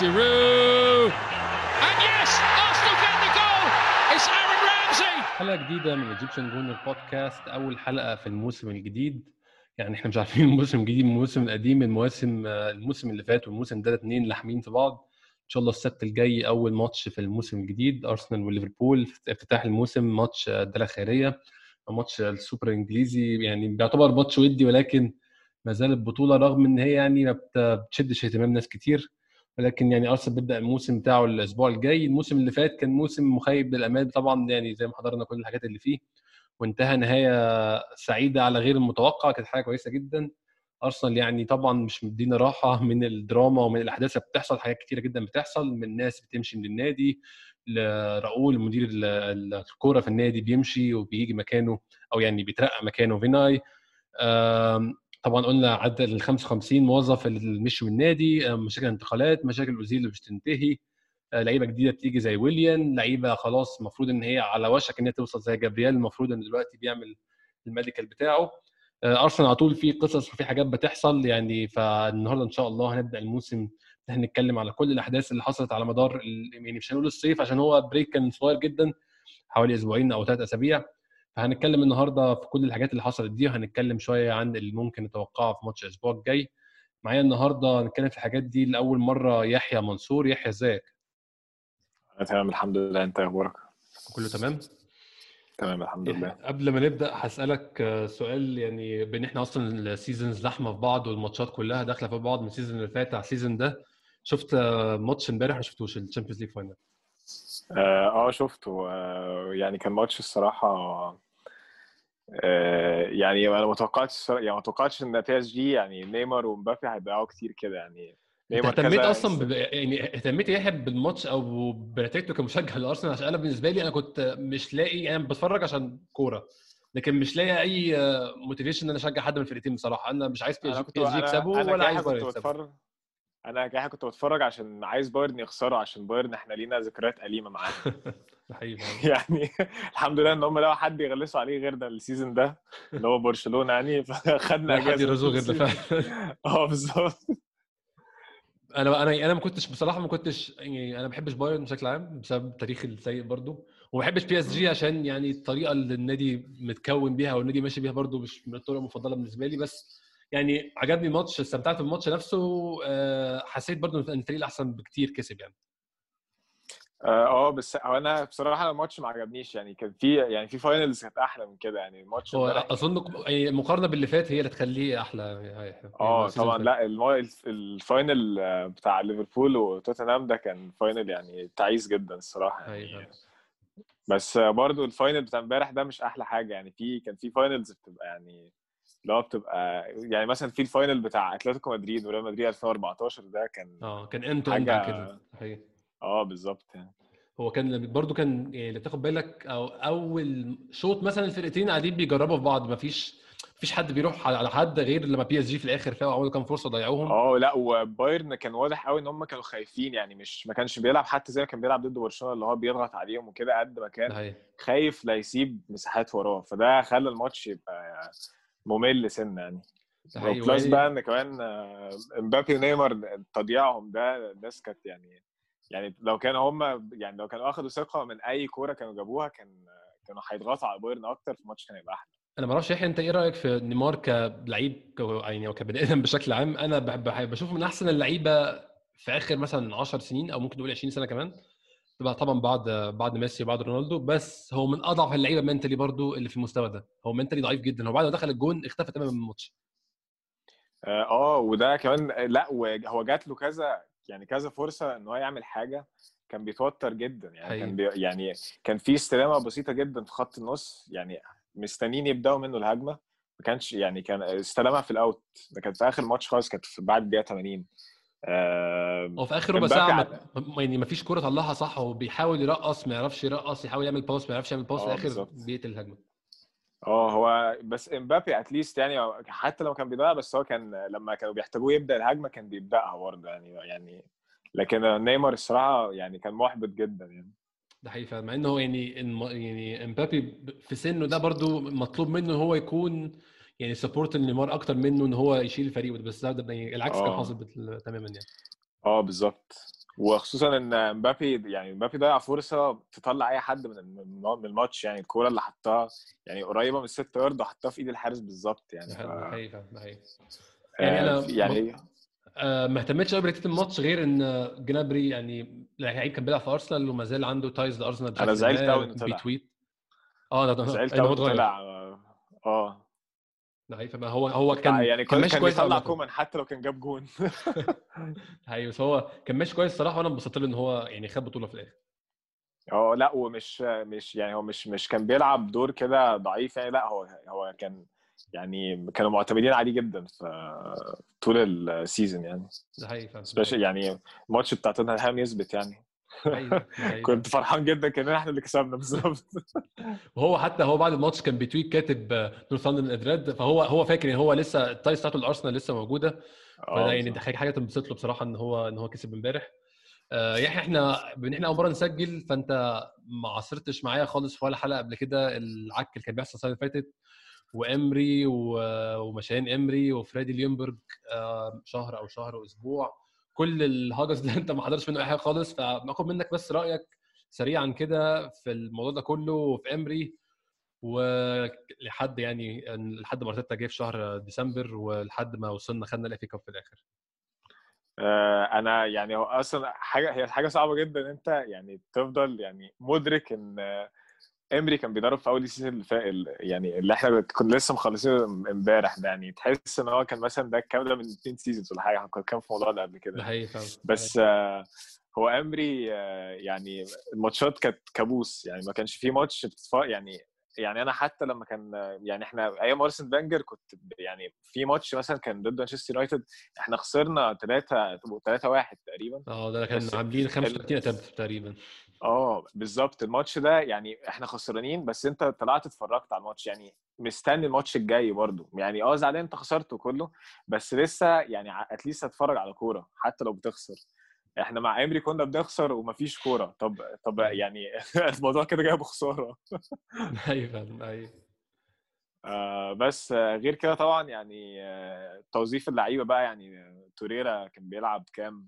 Giroud. And. حلقة جديدة من Egyptian Gooner Podcast أول حلقة في الموسم الجديد. يعني إحنا مش عارفين الموسم الجديد من الموسم القديم المواسم الموسم اللي فات والموسم ده الاثنين لاحمين في بعض. إن شاء الله السبت الجاي أول ماتش في الموسم الجديد ارسنال وليفربول افتتاح الموسم ماتش الدرع الخيريه ماتش السوبر الانجليزي يعني بيعتبر ماتش ودي ولكن ما زالت بطوله رغم إن هي يعني ما بتشدش اهتمام ناس كتير. ولكن يعني أرسنال بيبدأ الموسم بتاعه الأسبوع الجاي. الموسم اللي فات كان موسم مخيب للأمال طبعا يعني زي ما حضرنا كل الحاجات اللي فيه. وانتهى نهاية سعيدة على غير المتوقع كانت حاجة كويسة جدا. أرسنال يعني طبعا مش مدينا راحة من الدراما ومن الأحداث اللي بتحصل حاجات كتيرة جدا بتحصل. من ناس بتمشي من النادي لراؤول مدير الكورة في النادي بيمشي وبيجي مكانه أو يعني بيترقى مكانه فيناي. طبعا قلنا عدى ال 55 موظف اللي مشوا من النادي مشاكل انتقالات مشاكل اوزيل اللي مش تنتهي لعيبة جديدة بتيجي زي ويليان لعيبة خلاص المفروض إن هي على وشك إن هي توصل زي جابرييل المفروض إن دلوقتي بيعمل ال medical بتاعه. أرسنال على طول في قصص وفي حاجات بتحصل يعني فالنهاردة إن شاء الله هنبدأ الموسم إحنا نتكلم على كل الأحداث اللي حصلت على مدار يعني مش هنقول الصيف عشان هو break كان صغير جدا حوالي أسبوعين أو ثلاث أسابيع. فهنتكلم النهارده في كل الحاجات اللي حصلت دي وهنتكلم شوية عن اللي ممكن نتوقعه في ماتش الأسبوع الجاي. معايا النهارده هنتكلم في الحاجات دي لأول مرة يحيى منصور. يحيى إزيك؟ تمام الحمد لله. أنت أخبارك؟ كله تمام؟ تمام الحمد لله. قبل ما نبدأ هسألك سؤال يعني بأن إحنا أصلا ال seasons لحمه في بعض والماتشات كلها داخلة في بعض من ال season اللي فات على ال season ده. شفت ماتش امبارح ولا شفتوش ال Champions League final. آه شفته. آه يعني كان ماتش الصراحة آه يعني أنا ما توقعتش يعني ما توقعتش PSG يعني نيمار ومبابي هيضيعوا كتير كده يعني أنت اهتميت أصلا ب... يعني اهتميت يحيى بالماتش أو بنتيجته كمشجع لأرسنال؟ عشان أنا بالنسبة لي أنا كنت مش لاقي أنا يعني بتفرج عشان كورة لكن مش لاقي أي motivation إن أنا أشجع حد من الفرقتين بصراحة. أنا مش عايز PSG يكسبوا ولا عايز بايرن يكسبوا. أنا كده كنت بتفرج عشان عايز بايرن يخسروا عشان بايرن إحنا لينا ذكريات أليمة معاه يعني الحمد لله إن هم لقوا حد يغلسوا عليه غير ده ال season ده اللي هو برشلونة يعني فخدنا أجازة حد يرزوه غير ده فعلا. آه بالظبط. أنا أنا أنا ما كنتش بصراحة ما كنتش يعني أنا ما بحبش بايرن بشكل عام بسبب التاريخ السيء برضو وما بحبش PSG عشان يعني الطريقة اللي النادي متكون بيها أو النادي ماشي بيها برضو مش من الطرق المفضلة بالنسبة لي بس يعني عجبني الماتش استمتعت بالماتش نفسه حسيت برضو إن الفريق الاحسن بكتير كسب يعني. آه بس أنا بصراحة الماتش ما عجبنيش يعني كان في يعني في finals كانت أحلى من كده يعني الماتش هو أظن المقارنة باللي فات هي اللي تخليه أحلى آه طبعا لأ ال final بتاع ليفربول وتوتنهام ده كان final يعني تعيس جدا الصراحة يعني. بس برضو ال final بتاع امبارح ده مش أحلى حاجة يعني في كان في finals بتبقى يعني اللي هو بتبقى يعني مثلا في ال final بتاع أتلتيكو مدريد وريال مدريد 2014 ده كان آه كان انت حاجة كده آه بالظبط يعني. هو كان برضو كان يعني اللي تاخد بالك أو أول شوط مثلا الفرقتين قاعدين بيجربوا في بعض مفيش مفيش حد بيروح على حد غير لما PSG في الآخر فاقوا عملوا كام فرصة ضيعوهم. آه لا وبايرن كان واضح قوي إن هم كانوا خايفين يعني مش ما كانش بيلعب حتى زي ما كان بيلعب ضد برشلونة اللي هو بيضغط عليهم وكده قد ما كان خايف لا يسيب مساحات وراه. فده خلى الماتش يبقى ممل سنة يعني. plus بقى إن كمان امبابي ونيمار تضييعهم ده الناس كانت يعني يعني لو كانوا هم يعني لو كانوا اخذوا ثقة من أي كورة كانوا جابوها كان كانوا هيضغطوا على بايرن أكتر في الماتش كان هيبقى أحلى. أنا ما أعرفش يحيى أنت إيه رأيك في نيمار كلعيب يعني أو كبني آدم بشكل عام؟ أنا بشوفه من أحسن اللعيبة في آخر مثلا 10 سنين أو ممكن نقول 20 سنة كمان. طبعا بعد بعد ميسي وبعد رونالدو بس هو من أضعف اللعيبة mentally برضو اللي في المستوى ده. هو mentally ضعيف جدا. هو بعد ما دخل الجون اختفى تماما من الماتش. آه وده كمان لأ وهو جات له كذا يعني كذا فرصة إن هو يعمل حاجة كان بيتوتر جدا. يعني حقيقي. كان بي يعني كان في استلامة بسيطة جدا في خط النص يعني مستنيين يبدأوا منه الهجمة. ما كانش يعني كان استلمها في ال out. ده كانت في آخر ماتش خالص كانت بعد الدقيقة 80 هو في آخر ربع ساعة يعني ما فيش كوره طلعها صح هو بيحاول يرقص ما يعرفش يرقص يحاول يعمل pass ما يعرفش يعمل pass في الآخر بيقتل الهجمة. آه هو بس امبابي at least يعني حتى لو كان بيضيع بس هو كان لما كانوا بيحتاجوه يبدأ الهجمة كان بيبدأها برضه يعني يعني لكن نيمار الصراحة يعني كان محبط جدا يعني. ده حقيقي فعلا مع إنه يعني يعني امبابي في سنه ده برضو مطلوب منه هو يكون يعني support نيمار أكتر منه إن هو يشيل الفريق بس ده يعني العكس كان حاصل تماما يعني. آه بالظبط. وخصوصا إن امبابي يعني امبابي ضيع فرصة تطلع أي حد من من الماتش يعني الكورة اللي حطها يعني قريبة من ال six yard وحطها في إيد الحارس بالظبط يعني ف... ده حقيقي يعني أنا يعني آه ما اهتمتش قوي بنتيجه الماتش غير إن جنابري يعني لعيب كان بيلعب في أرسنال وما زال عنده ties لأرسنال أنا زعلت قوي إنه طلع. ب tweet آه ده زعلت قوي إنه طلع آه. ضعيف هو هو كان يعني كان ماشي كويس يطلع كومان حتى لو كان جاب جون. أيوه بس هو كان ماشي كويس الصراحة وأنا انبسطت له إن هو يعني خد بطولة في الآخر. آه لا ومش مش يعني هو مش مش كان بيلعب دور كده ضعيف يعني لا هو هو كان يعني كانوا معتمدين عليه جدا في طول ال season يعني. ده حقيقي يعني الماتش بتاع توتنهام يثبت يعني. كنت فرحان جدا كان إحنا اللي كسبنا بالظبط. وهو حتى هو بعد الماتش كان ب tweet كاتب North London is red فهو هو فاكر إن هو لسه ال ties بتاعته الأرسنال لسه موجودة. فده يعني ده حاجة تنبسط له بصراحة إن هو إن هو كسب إمبارح. آه يعني إحنا بإن إحنا أول مرة نسجل فأنت ما عاصرتش معايا خالص في ولا حلقة قبل كده العك اللي كان بيحصل السنة اللي فاتت وإمري ومشّاهم إمري وفريدي ليونبرج آه شهر أو شهر وأسبوع. كل الهجس ده انت ما حضرتش منه أي حاجة خالص فباخد منك بس رأيك سريعا كده في الموضوع ده كله وفي إمري ولحد يعني لحد ما أرتيتا جه في شهر ديسمبر ولحد ما وصلنا خدنا ال FA Cup في الآخر. أنا يعني هو أصلا حاجة هي حاجة صعبة جدا أنت يعني تفضل يعني مدرك إن إمري كان بيدرب في أول season اللي فات يعني اللي إحنا كنا لسه مخلصينه إمبارح ده يعني تحس إن هو كان مثلا ده الكلام ده من اثنين seasons ولا حاجة كان في الموضوع ده قبل كده. ده حقيقي بس آه هو إمري آه يعني الماتشات كانت كابوس يعني ما كانش في ماتش بتتفرج يعني يعني أنا حتى لما كان يعني إحنا أيام أرسن فينجر كنت يعني في ماتش مثلا كان ضد مانشستر يونايتد إحنا خسرنا 3 3 1 تقريبا. آه ده كان عاملين 35 اتب تقريبا. آه بالظبط. الماتش ده يعني إحنا خسرانين بس أنت طلعت اتفرجت على الماتش يعني مستني الماتش الجاي برضو يعني آه زعلان أنت خسرت وكله بس لسه يعني اتليست هتفرج على كورة حتى لو بتخسر. إحنا مع امري كنا بنخسر ومفيش كورة. طب طب يعني الموضوع كده جاي بخسارة. أيوه أيوه. آه بس غير كده طبعا يعني توظيف اللعيبة بقى يعني توريرا كان بيلعب كام؟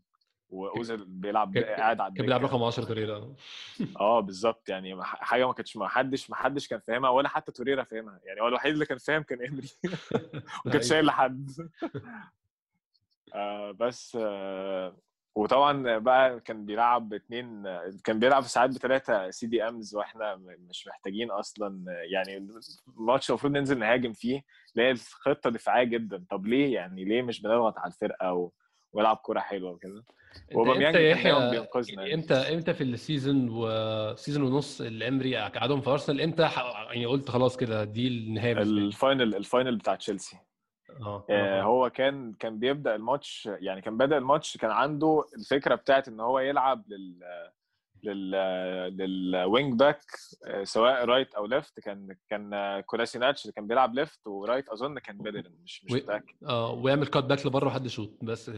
واوزل بيلعب قاعد على كان بيلعب رقم 10 توريرا. آه بالظبط. يعني حاجة ما كانتش ما حدش ما حدش كان فاهمها ولا حتى توريرا فاهمها. يعني هو الوحيد اللي كان فاهم كان امري ما كانش شايل لحد آه بس آه وطبعا بقى كان بيلعب اثنين كان بيلعب ساعات بثلاثه CDMs وإحنا مش محتاجين أصلا يعني الماتش المفروض ننزل نهاجم فيه اللي هي الخطة دفاعية جدا. طب ليه؟ يعني ليه مش بنضغط على الفرقة و... ونلعب كوره حلوة وكده؟ أوباميانج كان بينقذنا يعني. إمتى إمتى في ال season و season ونص إمري قعدهم في أرسنال؟ إمتى يعني قلت خلاص كده دي النهايه ال final ال final بتاع تشيلسي. آه. آه هو كان كان بيبدأ الماتش يعني كان بدا الماتش كان عنده الفكرة بتاعت إن هو يلعب لل لل لل wing back سواء right أو left كان كان كولاسيناتش كان بيلعب left و right أظن كان بيدرن مش مش متأكد. آه ويعمل cut back لبره وحد يشوط بس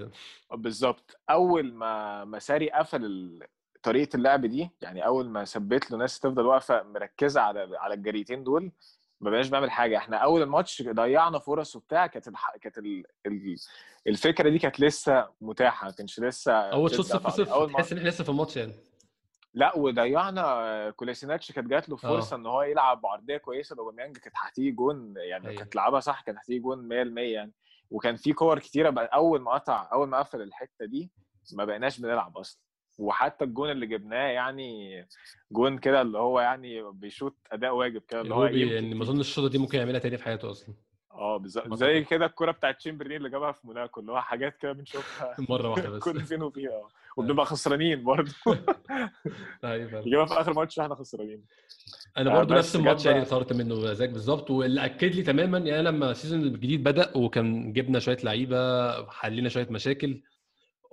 بالظبط. أول ما مساري قفل طريقة اللعب دي يعني أول ما ثبت له ناس تفضل واقفة مركزة على على الجريتين دول ما بقاش بنعمل حاجة. إحنا أول الماتش ضيعنا فرص وبتاع كانت الح... كانت ال... ال... الفكرة دي كانت لسه متاحة ما كانش لسه أول شوط 0 0 تحس إن إحنا لسه في الماتش يعني. لا وضيعنا كوليسيناتش كانت جات له فرصة أوه. إن هو يلعب بعرضيه كويسة. أوباميانج كانت هتيجي جون يعني أيه. كانت لعبها صح كانت هتيجي جون 100% يعني. وكان في كور كتيرة بقى أول ما قطع أول ما قفل الحتة دي ما بقيناش بنلعب أصلا. وحتى الجون اللي جبناه يعني جون كده اللي هو يعني بيشوط أداء واجب كده اللي هو يعني ما أظنش الشوطة دي ممكن يعملها تاني في حياته أصلا. آه بالظبط زي كده الكوره بتاعت تشامبرلين اللي جابها في موناكو اللي هو حاجات كده بنشوفها مرة واحدة بس. كل فين وفين آه. وبنبقى خسرانين برضه. أيوه يجيبها في آخر ماتش إحنا خسرانين. أنا برضه نفس الماتش يعني خسرت منه زيك بالظبط واللي أكد لي تماما يعني لما ال season الجديد بدأ وكان جبنا شوية لعيبة حلينا شوية مشاكل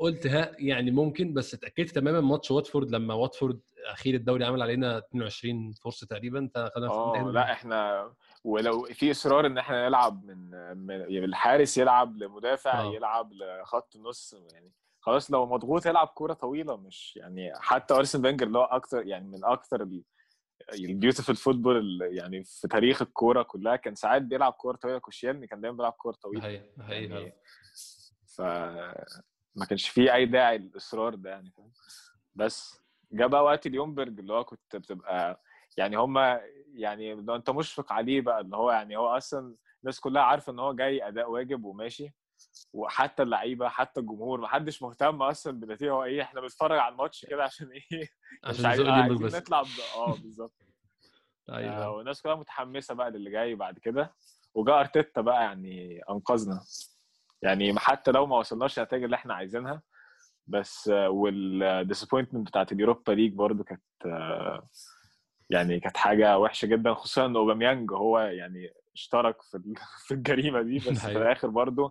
قلت ها يعني ممكن بس اتأكدت تماما ماتش واتفورد لما واتفورد أخير الدوري عمل علينا 22 فرصه تقريبا آه لا إحنا ولو في إصرار إن إحنا نلعب من, من يعني الحارس يلعب لمدافع أوه. يلعب لخط النص يعني خلاص لو مضغوط يلعب كورة طويلة مش يعني حتى أرسن فينجر اللي هو أكتر يعني من أكتر ال beautiful football يعني في تاريخ الكورة كلها كان ساعات بيلعب كورة طويلة كوسيالني كان دايما بيلعب كورة طويلة. هي هي يعني ف ما كانش فيه أي داعي للإصرار ده يعني فاهم؟ بس جه بقى وقت ليونبرج اللي هو كنت بتبقى يعني هما يعني أنت مشفق عليه بقى اللي هو يعني هو أصلا الناس كلها عارفة إن هو جاي أداء واجب وماشي وحتى اللعيبة حتى الجمهور ما حدش مهتم أصلا بالنتيجة هو إيه إحنا بنتفرج على الماتش كده عشان إيه؟ عشان عايزين بس. نطلع. آه بالظبط. أيوه. آه والناس كلها متحمسة بقى للي جاي بعد كده وجا أرتيتا بقى يعني أنقذنا. يعني حتى لو ما وصلناش النتائج اللي إحنا عايزينها بس وال disappointment بتاعت اليوروبا ليج برضو كانت يعني كانت حاجة وحشة جدا خصوصا إن اوباميانج هو يعني اشترك في في الجريمة دي بس في الآخر برضو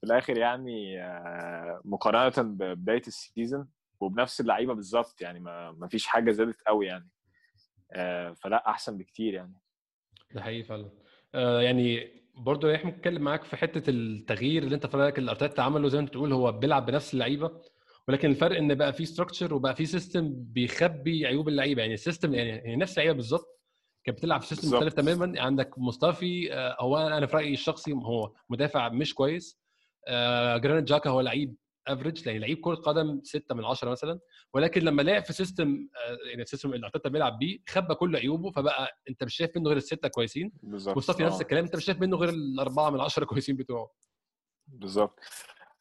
في الآخر يعني مقارنة ببداية ال season وبنفس اللعيبة بالظبط يعني ما, ما فيش حاجة زادت قوي يعني آه، فلا أحسن بكتير يعني. ده حقيقي فعلا. آه، يعني برضه إحنا بنتكلم معاك في حتة التغيير اللي أنت في رايك اللي أرتيتا عمله زي ما أنت تقول هو بيلعب بنفس اللعيبة ولكن الفرق إن بقى في structure وبقى في system بيخبي عيوب اللعيبة. يعني ال system يعني نفس اللعيبة بالظبط كانت بتلعب في system مختلف تماما. عندك مصطفي آه، هو أنا في رأيي الشخصي هو مدافع مش كويس. آه، جرانيت جاكا هو لعيب average يعني لعيب كرة قدم 6 من 10 مثلا ولكن لما لعب في system آه، يعني ال system اللي ارتيتا بيلعب بيه خبى كل عيوبه فبقى انت مش شايف منه غير الستة كويسين. بالظبط. مصطفى نفس الكلام انت مش شايف منه غير الأربعة من 10 كويسين بتوعه. بالظبط.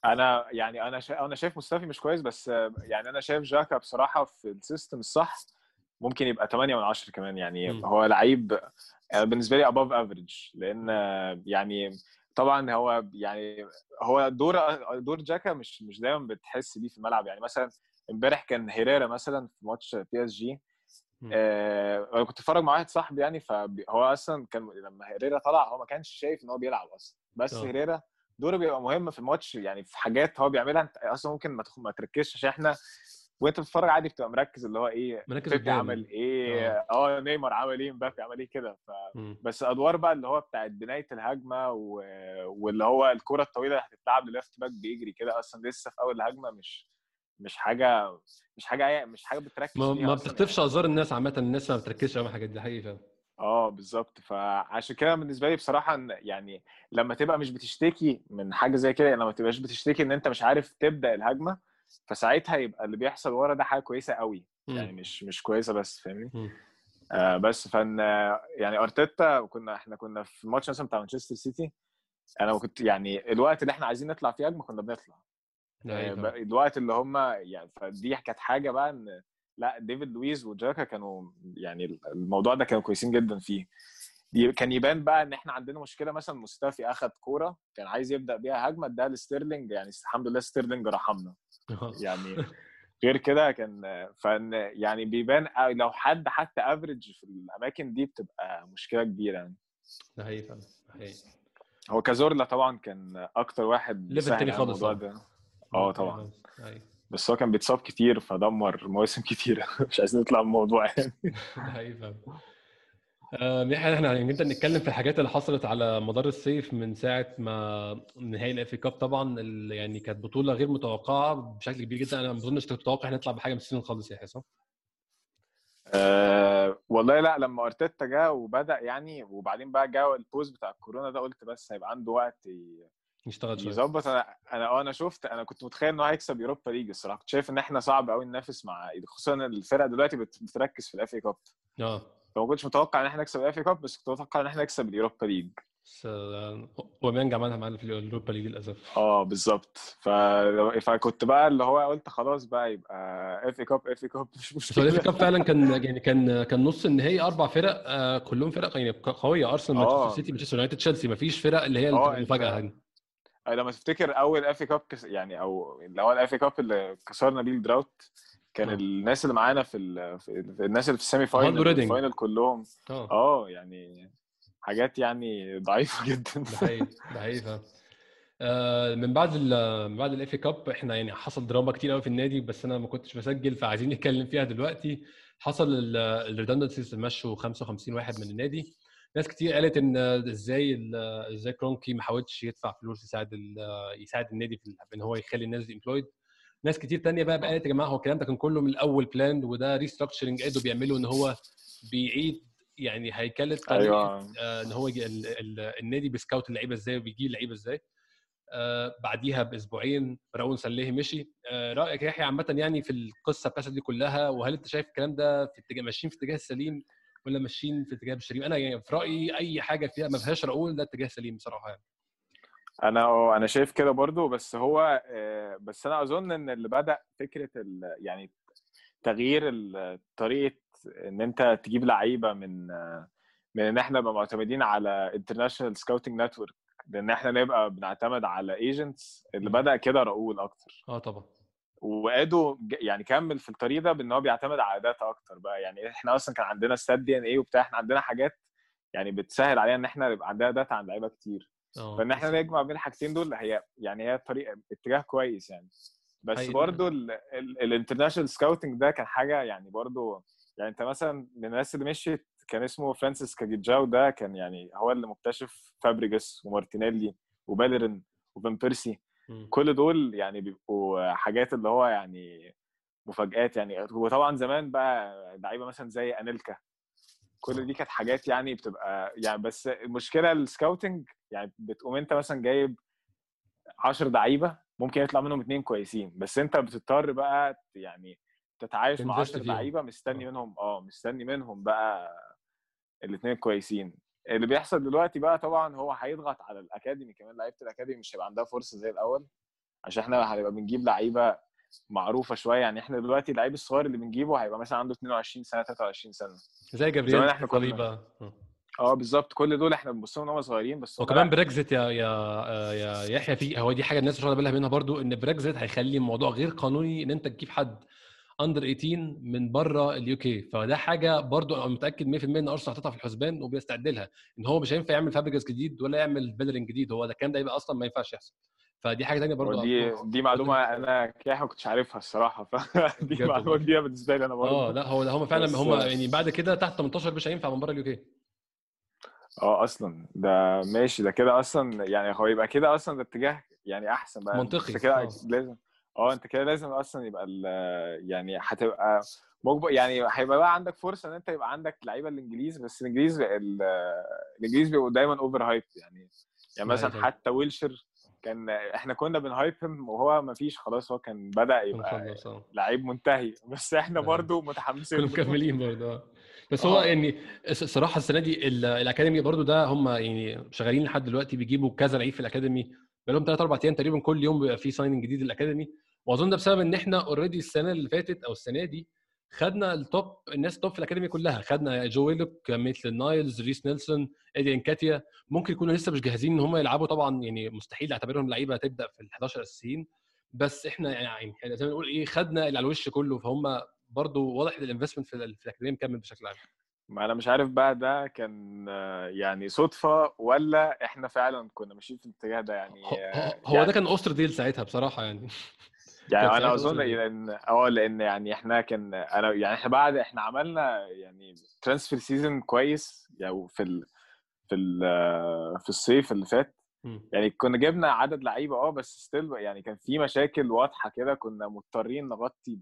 أنا يعني أنا شا... أنا شايف مصطفى مش كويس بس يعني أنا شايف جاكا بصراحة في ال system الصح ممكن يبقى 8 من 10 كمان يعني م. هو لعيب بالنسبة لي above average لأن يعني طبعا هو يعني هو دور دور جاكا مش مش دايما بتحس بيه في الملعب. يعني مثلا امبارح كان هيريرا مثلا في ماتش بي اس جي آه أنا كنت اتفرج مع واحد صاحبي يعني فهو أصلا كان لما هيريرا طلع هو ما كانش شايف إن هو بيلعب أصلا. بس أوه. هيريرا دوره بيبقى مهم في الماتش يعني في حاجات هو بيعملها أنت أصلا ممكن ما ما تركزش عشان إحنا وانت بتتفرج عادي بتبقى مركز اللي هو إيه مركز عمل إيه؟ آه, آه نيمار عمل إيه؟ مبابي عمل إيه كده؟ ف... بس أدوار بقى اللي هو بتاعت بناية الهجمة و... واللي هو الكرة الطويلة اللي هتتلعب لل left back بيجري كده أصلا لسه في أول الهجمه مش مش حاجة مش حاجة مش حاجة بتركز ما, ما بتخطفش يعني. الناس عامة الناس ما بتركزش على الحاجات دي حقيقي آه بالظبط. فعشان كده بالنسبة لي بصراحة يعني لما تبقى مش بتشتكي من حاجة زي كده لما تبقاش بتشتكي إن أنت مش عارف تبدأ الهجمة فساعتها يبقى اللي بيحصل ورا ده حاجة كويسة قوي يعني مش مش كويسة بس فاهمني؟ آه بس فإن يعني أرتيتا كنا إحنا كنا في ماتش مثلا بتاع مانشستر سيتي أنا كنت يعني الوقت اللي إحنا عايزين نطلع فيه هجمه كنا بنطلع. آه الوقت اللي هم يعني فدي كانت حاجة بقى إن لأ ديفيد لويز وجاكا كانوا يعني الموضوع ده كانوا كويسين جدا فيه. كان يبان بقى إن إحنا عندنا مشكلة مثلا مصطفي اخذ كورة كان عايز يبدأ بيها هجمة اداها لستيرلينج يعني الحمد لله ستيرلينج رحمنا. يعني غير كده كان فان يعني بيبان لو حد حتى average في الأماكن دي بتبقى مشكلة كبيرة يعني. ده حقيقي هو كازورلا طبعا كان أكتر واحد level تاني خالص آه طبعا. بس هو كان بيتصاب كتير فدمر مواسم كتيرة. مش عايزين نطلع من الموضوع يعني. إحنا نبدا نتكلم في الحاجات اللي حصلت على مدار الصيف من ساعة ما نهائي الاف اي كاب طبعا يعني كانت بطولة غير متوقعة بشكل كبير جدا. أنا ما أظنش تتوقع نطلع بحاجة من ال season خالص يا حسام أه والله لا لما أرتيتا جه وبدأ يعني وبعدين بقى جه ال pause بتاع الكورونا ده قلت بس هيبقى عنده وقت يشتغل شوية. يظبط. أنا أنا آه أنا شفت أنا كنت متخيل إنه هيكسب يوروبا ليج الصراحة. كنت شايف إن إحنا صعب قوي ننافس مع خصوصا الفرق دلوقتي بتركز في الاف اي كاب آه. فما كنتش متوقع إن إحنا نكسب الاف اي كاب بس كنت متوقع إن إحنا نكسب اليوروبا ليج. اوباميانج عملها معانا في اليوروبا ليج للأسف. آه بالظبط. ف... فكنت بقى اللي هو قلت خلاص بقى يبقى اف كاب اف كاب مش مشكلة. الاف كاب فعلا كان يعني كان كان نص النهائي أربع فرق آه كلهم فرق يعني قوية. أرسنال مانشستر سيتي مانشستر يونايتد تشيلسي ما فيش فرق اللي هي المفاجأة لما تفتكر أول اف كاب يعني أو اللي هو الاف كاب اللي كسرنا بيه ال drought كان أوه. الناس اللي معانا في, في الناس اللي في ال semi-final ال final كلهم. آه. آه يعني حاجات يعني ضعيفة جدا. ده حقيقي ده حقيقي آه من بعد من بعد الاف كاب إحنا يعني حصل دراما كتير قوي في النادي بس أنا ما كنتش بسجل فعايزين نتكلم فيها دلوقتي. حصل ال redundancies مشوا 55 واحد من النادي. ناس كتير قالت إن إزاي إزاي كرونكي ما حاولش يدفع فلوس يساعد يساعد النادي في إن هو يخلي الناس دي employed ناس كتير تانية بقى قالت يا جماعة هو الكلام ده كان كله من الأول planned وده restructuring قادوا بيعملوا إن هو بيعيد يعني هيكله أيوة. آه إن هو النادي بي scout اللعيبة إزاي وبيجيب اللعيبة إزاي. آه بعديها بأسبوعين راؤول سانليهي مشي. آه رأيك يا يحيى عامة يعني في القصة بتاعت دي كلها وهل أنت شايف الكلام ده في اتجاه ماشيين في اتجاه السليم ولا ماشيين في اتجاه السليم؟ أنا يعني في رأيي أي حاجة فيها ما فيهاش راؤول ده اتجاه سليم بصراحة يعني. أنا أنا شايف كده برضو بس هو بس أنا اظن ان اللي بدأ فكرة يعني تغيير طريقة ان انت تجيب لعيبة من من ان إحنا نبقى معتمدين على international scouting network لأن إحنا نبقى بنعتمد على agents اللي بدأ كده راؤول أكتر. آه طبعا. وإيدو يعني كمل في الطريق ده بإن هو بيعتمد على data أكتر بقى. يعني إحنا أصلا كان عندنا Stat DNA وبتاع إحنا عندنا حاجات يعني بتسهل علينا إن إحنا يبقى عندنا data عن لعيبة كتير. فإن إحنا نجمع بين الحاجتين دول هي يعني هي طريقه اتجاه كويس يعني. بس برضو ال international scouting ده كان حاجة يعني برضو يعني أنت مثلا من الناس اللي مشيت كان اسمه فرانسيس كاجيجاو ده كان يعني هو اللي مكتشف فابريجاس ومارتينيلي وبالرين وفان بيرسي. كل دول يعني بيبقوا حاجات اللي هو يعني مفاجآت يعني. وطبعا زمان بقى لعيبة مثلا زي أنيلكا كل دي كانت حاجات يعني بتبقى يعني بس المشكلة ال scouting يعني بتقوم انت مثلا جايب 10 لعيبة ممكن يطلع منهم اثنين كويسين بس انت بتضطر بقى يعني تتعايش مع 10 لعيبة مستني منهم آه مستني منهم بقى الاثنين كويسين. اللي بيحصل دلوقتي بقى طبعا هو هيضغط على ال academy كمان لعيبة ال academy مش هيبقى عندها فرصة زي الأول عشان إحنا هنبقى بنجيب لعيبة معروفة شوية يعني إحنا دلوقتي اللعيب الصغير اللي بنجيبه هيبقى مثلا عنده 22 سنة 23 سنة. زي جابرييل إحنا كنا آه بالظبط كل دول إحنا بنبص لهم هم صغيرين بس وكمان بريكزيت يا يا يا يحيى في هو دي حاجة الناس مش واخدة بالها منها برضو إن بريكزيت هيخلي الموضوع غير قانوني إن أنت تجيب حد under 18 من بره ال UK فده حاجة برضو أنا متأكد 100% إن أرسنال حاططها في الحسبان وبيستعد لها إن هو مش هينفع يعمل فابريجاس جديد ولا يعمل بيلرين جديد هو ده الكلام ده يبقى أصلا ما ينفعش يحصل. فدي حاجة ثانية برضو دي دي معلومة أنا كده ما كنتش عارفها الصراحة فدي معلومة جديده بالنسبة لي أنا برضو. آه لا هو هم فعلا هم يعني بعد كده تحت 18 مش هينفع من بره ال UK. آه أصلا. ده ماشي ده كده أصلا يعني هو يبقى كده أصلا ده اتجاه يعني أحسن بقى. منطقي. كده لازم آه أنت كده لازم أصلا يبقى يعني هتبقى مجبر يعني هيبقى بقى عندك فرصة إن أنت يبقى عندك لعيبة الإنجليز بس الإنجليز الإنجليز بيبقوا دايما over hype يعني. يعني مثلا حتى ويلشر كان إحنا كنا بن hype هم وهو ما فيش خلاص هو كان بدأ يبقى لعيب منتهي. بس إحنا برضو متحمسين. كنا مكملين برضه بس هو يعني الصراحه السنة دي ال academy برضو ده هم يعني شغالين لحد دلوقتي بيجيبوا كذا لعيب في ال academy. بقالهم ثلاث أربع أيام تقريبا كل يوم بيبقى في signing جديد لل academy. وأظن ده بسبب إن إحنا already السنة اللي فاتت أو السنة دي خدنا ال top الناس top في ال academy كلها. خدنا جو ويلوك ميتلاند نايلز ريس نيلسون إيدي نكيتياه. ممكن يكونوا لسه مش جاهزين إن هم يلعبوا. طبعا يعني مستحيل أعتبرهم لعيبه تبدا في ال 11 اساسيين بس إحنا يعني زي ما نقول إيه خدنا اللي على الوش كله. فهم برضو واضح إن ال investment في ال academy مكمل بشكل عام. ما أنا مش عارف بقى ده كان يعني صدفة ولا إحنا فعلا كنا ماشيين في الاتجاه ده يعني. هو, هو يعني ده كان اوستر deal ساعتها بصراحة يعني. يعني أنا أظن لأن آه لأن يعني إحنا كان أنا يعني إحنا بعد إحنا عملنا يعني transfer season كويس يعني في ال في ال في الصيف اللي فات. يعني كنا جبنا عدد لعيبة آه بس still يعني كان في مشاكل واضحة كده كنا مضطرين نغطي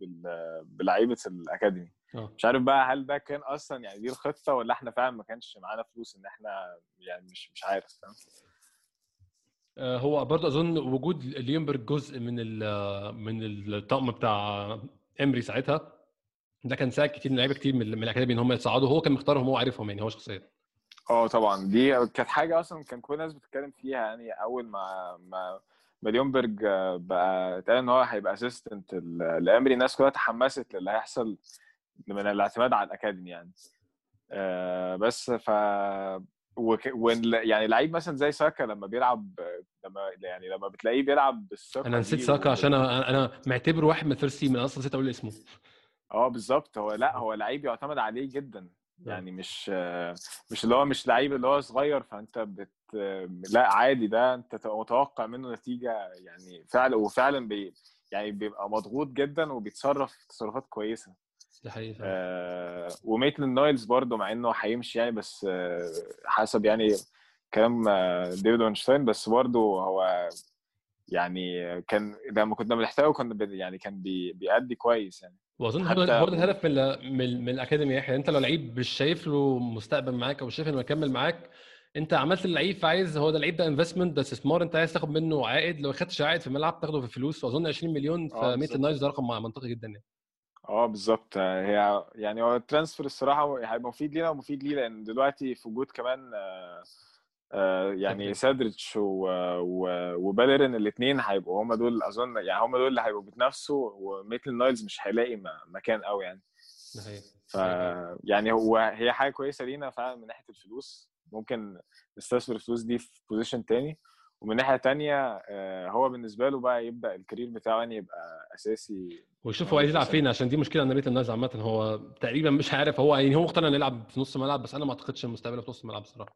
بلعيبة ال academy. أوه. مش عارف بقى هل ده كان أصلا يعني دي الخطة ولا إحنا فعلا ما كانش معانا فلوس إن إحنا يعني مش مش عارف فاهم؟ هو برضه أظن وجود ليونبرج جزء من من الطقم بتاع إمري ساعتها ده كان ساعد كتير لعيبة كتير من ال academy إن هم يتصعدوا. هو كان مختارهم هو عارفهم يعني هو شخصيا. آه طبعا. دي كانت حاجة أصلا كان كل الناس بتتكلم فيها يعني أول ما ما ليونبرج بقى اتقال إن هو هيبقى assistant لإمري الناس كلها تحمست للي هيحصل من الاعتماد على ال academy يعني. آه بس ف وك... يعني لعيب مثلا زي ساكا لما بيلعب لما يعني لما بتلاقيه بيلعب بالثقة أنا نسيت ساكا عشان أنا أنا معتبره واحد من ال first من أصلا نسيت أقول اسمه. آه بالظبط. هو لأ هو لعيب يعتمد عليه جدا. يعني مش مش اللي هو مش لعيب اللي هو صغير فأنت بت لأ عادي ده أنت متوقع منه نتيجة يعني فعلا وفعلا بي يعني بيبقى مضغوط جدا وبيتصرف تصرفات كويسة. ده حقيقي آه وميتلاند نايلز برضه مع إنه هيمشي يعني بس آه حسب يعني كلام آه ديفيد أورنشتاين. بس برضه هو يعني كان لما كنا بنحتاجه كنا يعني كان بي بيأدي كويس يعني. وأظن ده الهدف من من, من ال academy. يحيى أنت لو لعيب مش شايف له مستقبل معاك أو مش شايف إنه يكمل معاك أنت عملت اللعيب فعايز هو ده اللعيب ده investment ده استثمار. أنت عايز تاخد منه عائد. لو ما خدتش عائد في الملعب تاخده في فلوس. وأظن 20 مليون في آه، نايلز ده رقم منطقي جدا يعني. آه بالظبط هي يعني هو ال transfer الصراحة هيبقى مفيد لينا ومفيد ليه لأن دلوقتي في وجود كمان آه يعني سيدريك وبيلرين الاثنين هيبقوا هم دول أظن يعني هم دول اللي هيبقوا بيتنافسوا وميتلاند نايلز مش هيلاقي مكان قوي يعني. ف يعني هو هي حاجة كويسة لينا فعلا من ناحية الفلوس. ممكن نستثمر الفلوس دي في position تاني. ومن ناحية تانية آه، هو بالنسبة له بقى يبدأ ال career بتاعه يعني يبقى أساسي ويشوف هو عايز يلعب فين عشان دي مشكلة عند نايلز عامة هو تقريبا مش عارف هو يعني هو مقتنع إنه يلعب في نص الملعب بس أنا ما أعتقدش المستقبل في نص الملعب بصراحه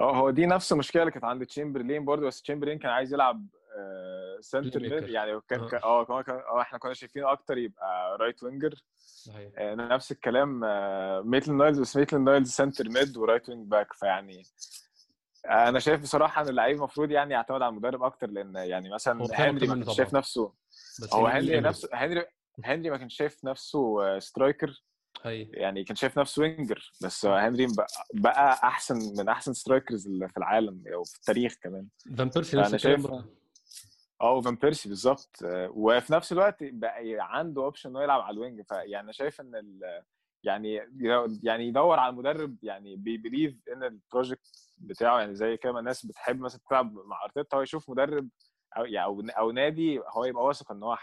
آه هو دي نفس المشكلة اللي كانت عند تشامبرلين برضه بس تشامبرلين كان عايز يلعب center آه، mid يعني كان آه. كمان كان آه إحنا كنا شايفينه أكتر يبقى right winger صحيح. نفس الكلام ميتلاند نايلز بس ميتلاند نايلز center mid و right wing back فيعني أنا شايف بصراحة إن اللعيب المفروض يعني يعتمد على المدرب أكتر لأن يعني مثلا هنري ما كانش شايف نفسه هو هنري نفسه هنري هنري ما كانش شايف نفسه striker هي. يعني كان شايف نفسه winger بس هنري بقى أحسن من أحسن strikers في العالم أو في التاريخ كمان. فان بيرسي نفس شايف آه فان بيرسي بالظبط وفي نفس الوقت بقى عنده option إنه يلعب على ال wing فيعني أنا شايف إن يعني يعني يدور على مدرب يعني بي believe in ال project بتاعه يعني زي كده الناس بتحب مثلا تلعب مع أرتيتا هو يشوف مدرب أو يعني أو, أو نادي هو يبقى واثق إن هو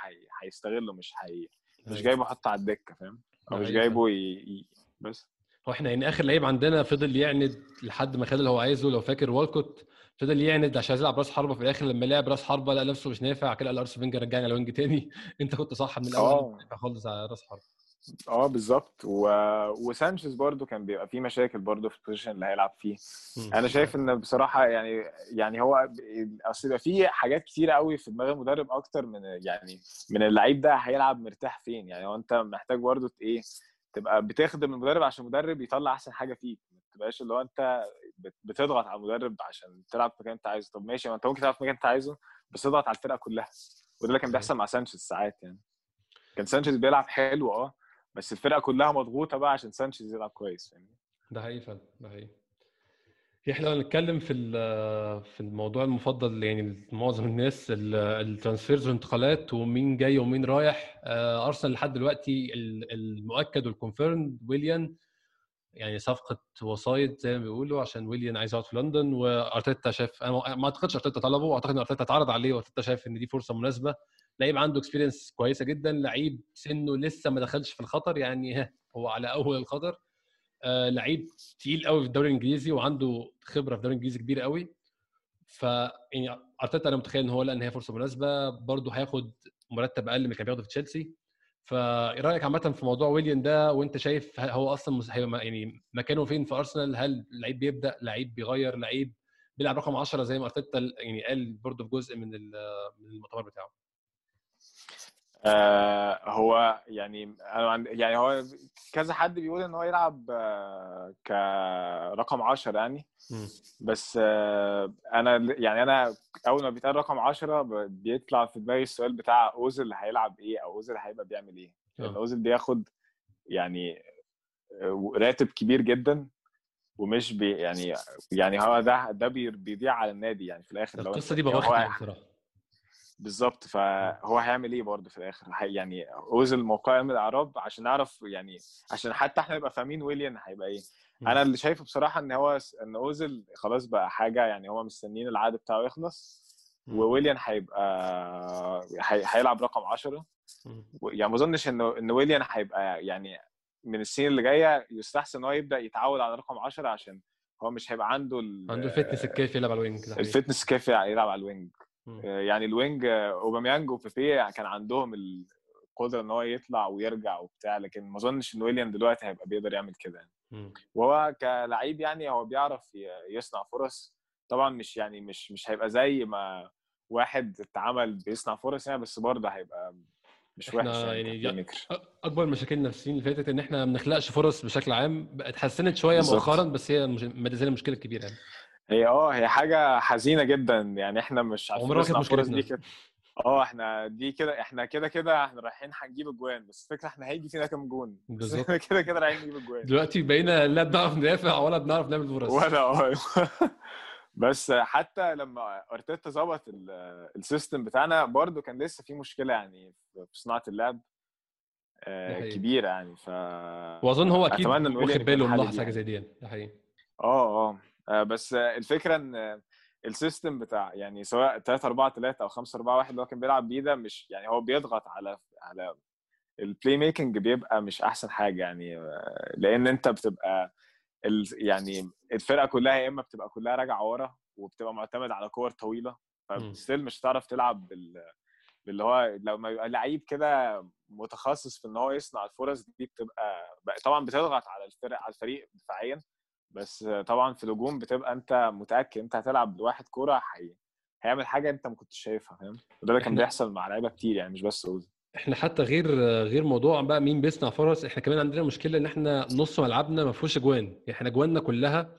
هيستغله مش هي مش جايبه يحطه على الدكة فاهم؟ أو مش جايبه ي... ي... بس. هو إحنا يعني آخر لعيب عندنا فضل يعند لحد ما خد اللي هو عايزه لو فاكر والكوت فضل يعند عشان يلعب راس حربة في الآخر لما لعب راس حربة لقى نفسه مش نافع كده قال أرسنال فينجر رجعني على wing تاني. أنت كنت صح من الأول خالص على راس حربة. آه بالظبط. و... وسانشيز برضو كان بيبقى فيه مشاكل برضو في ال position اللي هيلعب فيه. أنا شايف إن بصراحة يعني يعني هو أصل يبقى في حاجات كتيرة قوي في دماغ المدرب أكتر من يعني من اللعيب ده هيلعب مرتاح فين. يعني هو أنت محتاج برضو إيه تبقى بتخدم المدرب عشان المدرب يطلع أحسن حاجة فيك. ما تبقاش اللي هو أنت بتضغط على المدرب عشان تلعب في مكان أنت عايزه. طب ماشي ما أنت ممكن تلعب في مكان أنت عايزه بس تضغط على الفرقة كلها. وده اللي كان بيحصل مع سانشيز ساعات يعني. كان سانشيز بيلعب حلو آه بس الفرقة كلها مضغوطة بقى عشان سانشيز يلعب كويس فاهمني؟ ده حقيقي فعلا ده حقيقي. إحنا هنتكلم في في الموضوع المفضل يعني معظم الناس ال transfers والانتقالات ومين جاي ومين رايح. آه، ارسنال لحد دلوقتي المؤكد وال confirm ويليان يعني صفقة وسايط زي ما بيقولوا عشان ويليان عايز يقعد في لندن وأرتيتا شايف أنا ما أعتقدش أرتيتا طلبه اعتقد إن أرتيتا اتعرض عليه وأرتيتا شايف إن دي فرصة مناسبة. لعيب عنده experience كويسة جدا لعيب سنه لسه ما دخلش في الخطر يعني هو على أول الخطر. آه لعيب تقيل قوي في الدوري الإنجليزي وعنده خبرة في الدوري الإنجليزي كبيرة قوي. ف يعني أرتيتا أنا متخيل إن هو لأن هي فرصة مناسبة برضه هياخد مرتب أقل من اللي كان بياخده في تشيلسي. فايه رأيك عامة في موضوع ويليام ده؟ وأنت شايف هو أصلا يعني مكانه فين في أرسنال؟ هل لعيب بيبدأ؟ لعيب بيغير؟ لعيب بيلعب رقم 10 زي ما أرتيتا يعني قال برضه في جزء من المؤتمر بتاعه. آه هو يعني أنا يعني هو كذا حد بيقول إن هو يلعب آه كرقم 10 يعني. بس آه أنا يعني أنا أول ما بيتقال رقم 10 بيطلع في دماغي السؤال بتاع اوزل هيلعب إيه أو اوزل هيبقى بيعمل إيه. لأن اوزل بياخد يعني راتب كبير جدا ومش بي يعني يعني هو ده ده بيضيع على النادي يعني في الآخر. القصة دي بواخد بصراحة. بالظبط فهو هيعمل إيه برضه في الآخر؟ يعني اوزل موقع من الاعراب عشان نعرف يعني عشان حتى إحنا نبقى فاهمين ويليان هيبقى إيه. أنا اللي شايفه بصراحة إن هو إن اوزل خلاص بقى حاجة يعني هو مستنيين العقد بتاعه يخلص وويليان هيبقى هيلعب رقم 10 يعني ما أظنش ان إن ويليان هيبقى يعني من السنين اللي جاية يستحسن إن هو يبدأ يتعود على رقم 10 عشان هو مش هيبقى عنده عنده الفتنس الكافي يلعب على ال wing الفتنس الكافي يلعب على الوينج. يعني الوينج آه، اوباميانج وبيبي كان عندهم القدرة إن هو يطلع ويرجع وبتاع لكن ما أظنش إن ويليان دلوقتي هيبقى بيقدر يعمل كده يعني. وهو كلعيب يعني هو بيعرف يصنع فرص. طبعا مش يعني مش مش هيبقى زي ما واحد اتعمل بيصنع فرص يعني بس برضه هيبقى مش وحش يعني, يعني أكبر مشاكلنا في السنين اللي فاتت إن إحنا ما بنخلقش فرص بشكل عام اتحسنت شوية مؤخرا بس هي ما زالت مشكلة كبيرة يعني. هي آه هي حاجة حزينة جدا. يعني إحنا مش عارفين نصنع فرص دي كده. آه إحنا دي كده إحنا كده كده إحنا رايحين هنجيب اجوان بس الفكرة إحنا هيجي فينا كام جون؟ بالظبط. كده كده رايحين نجيب اجوان دلوقتي بقينا لا بنعرف ندافع ولا بنعرف نعمل فرص. ولا آه بس حتى لما أرتيتا ظبط ال system بتاعنا برضو كان لسه في مشكلة يعني في صناعة اللعب آه، كبيرة يعني. ف وأظن هو أكيد واخد باله من حاجة زي دي ده حقيقي آه آه. بس الفكرة إن ال system بتاع يعني سواء 3 4 3 أو 5 4 1 اللي هو كان بيلعب بيه ده مش يعني هو بيضغط على على ال play making بيبقى مش أحسن حاجة يعني لأن أنت بتبقى ال يعني الفرقة كلها يا إما بتبقى كلها راجعة ورا وبتبقى معتمد على كور طويلة فستيل مش هتعرف تلعب بال اللي هو لو ما يبقى لعيب كده متخصص في إن هو يصنع الفرص دي بتبقى طبعا بتضغط على الفرق على الفريق دفاعيا بس طبعا في الهجوم بتبقى أنت متأكد أنت هتلعب لواحد كورة حي... هيعمل حاجة أنت ما كنتش شايفها فاهم؟ وده اللي كان بيحصل مع لعيبة كتير يعني مش بس اوزي إحنا حتى غير غير موضوع بقى مين بيصنع فرص إحنا كمان عندنا مشكلة إن إحنا نص ملعبنا ما فيهوش أجوان إحنا أجواننا كلها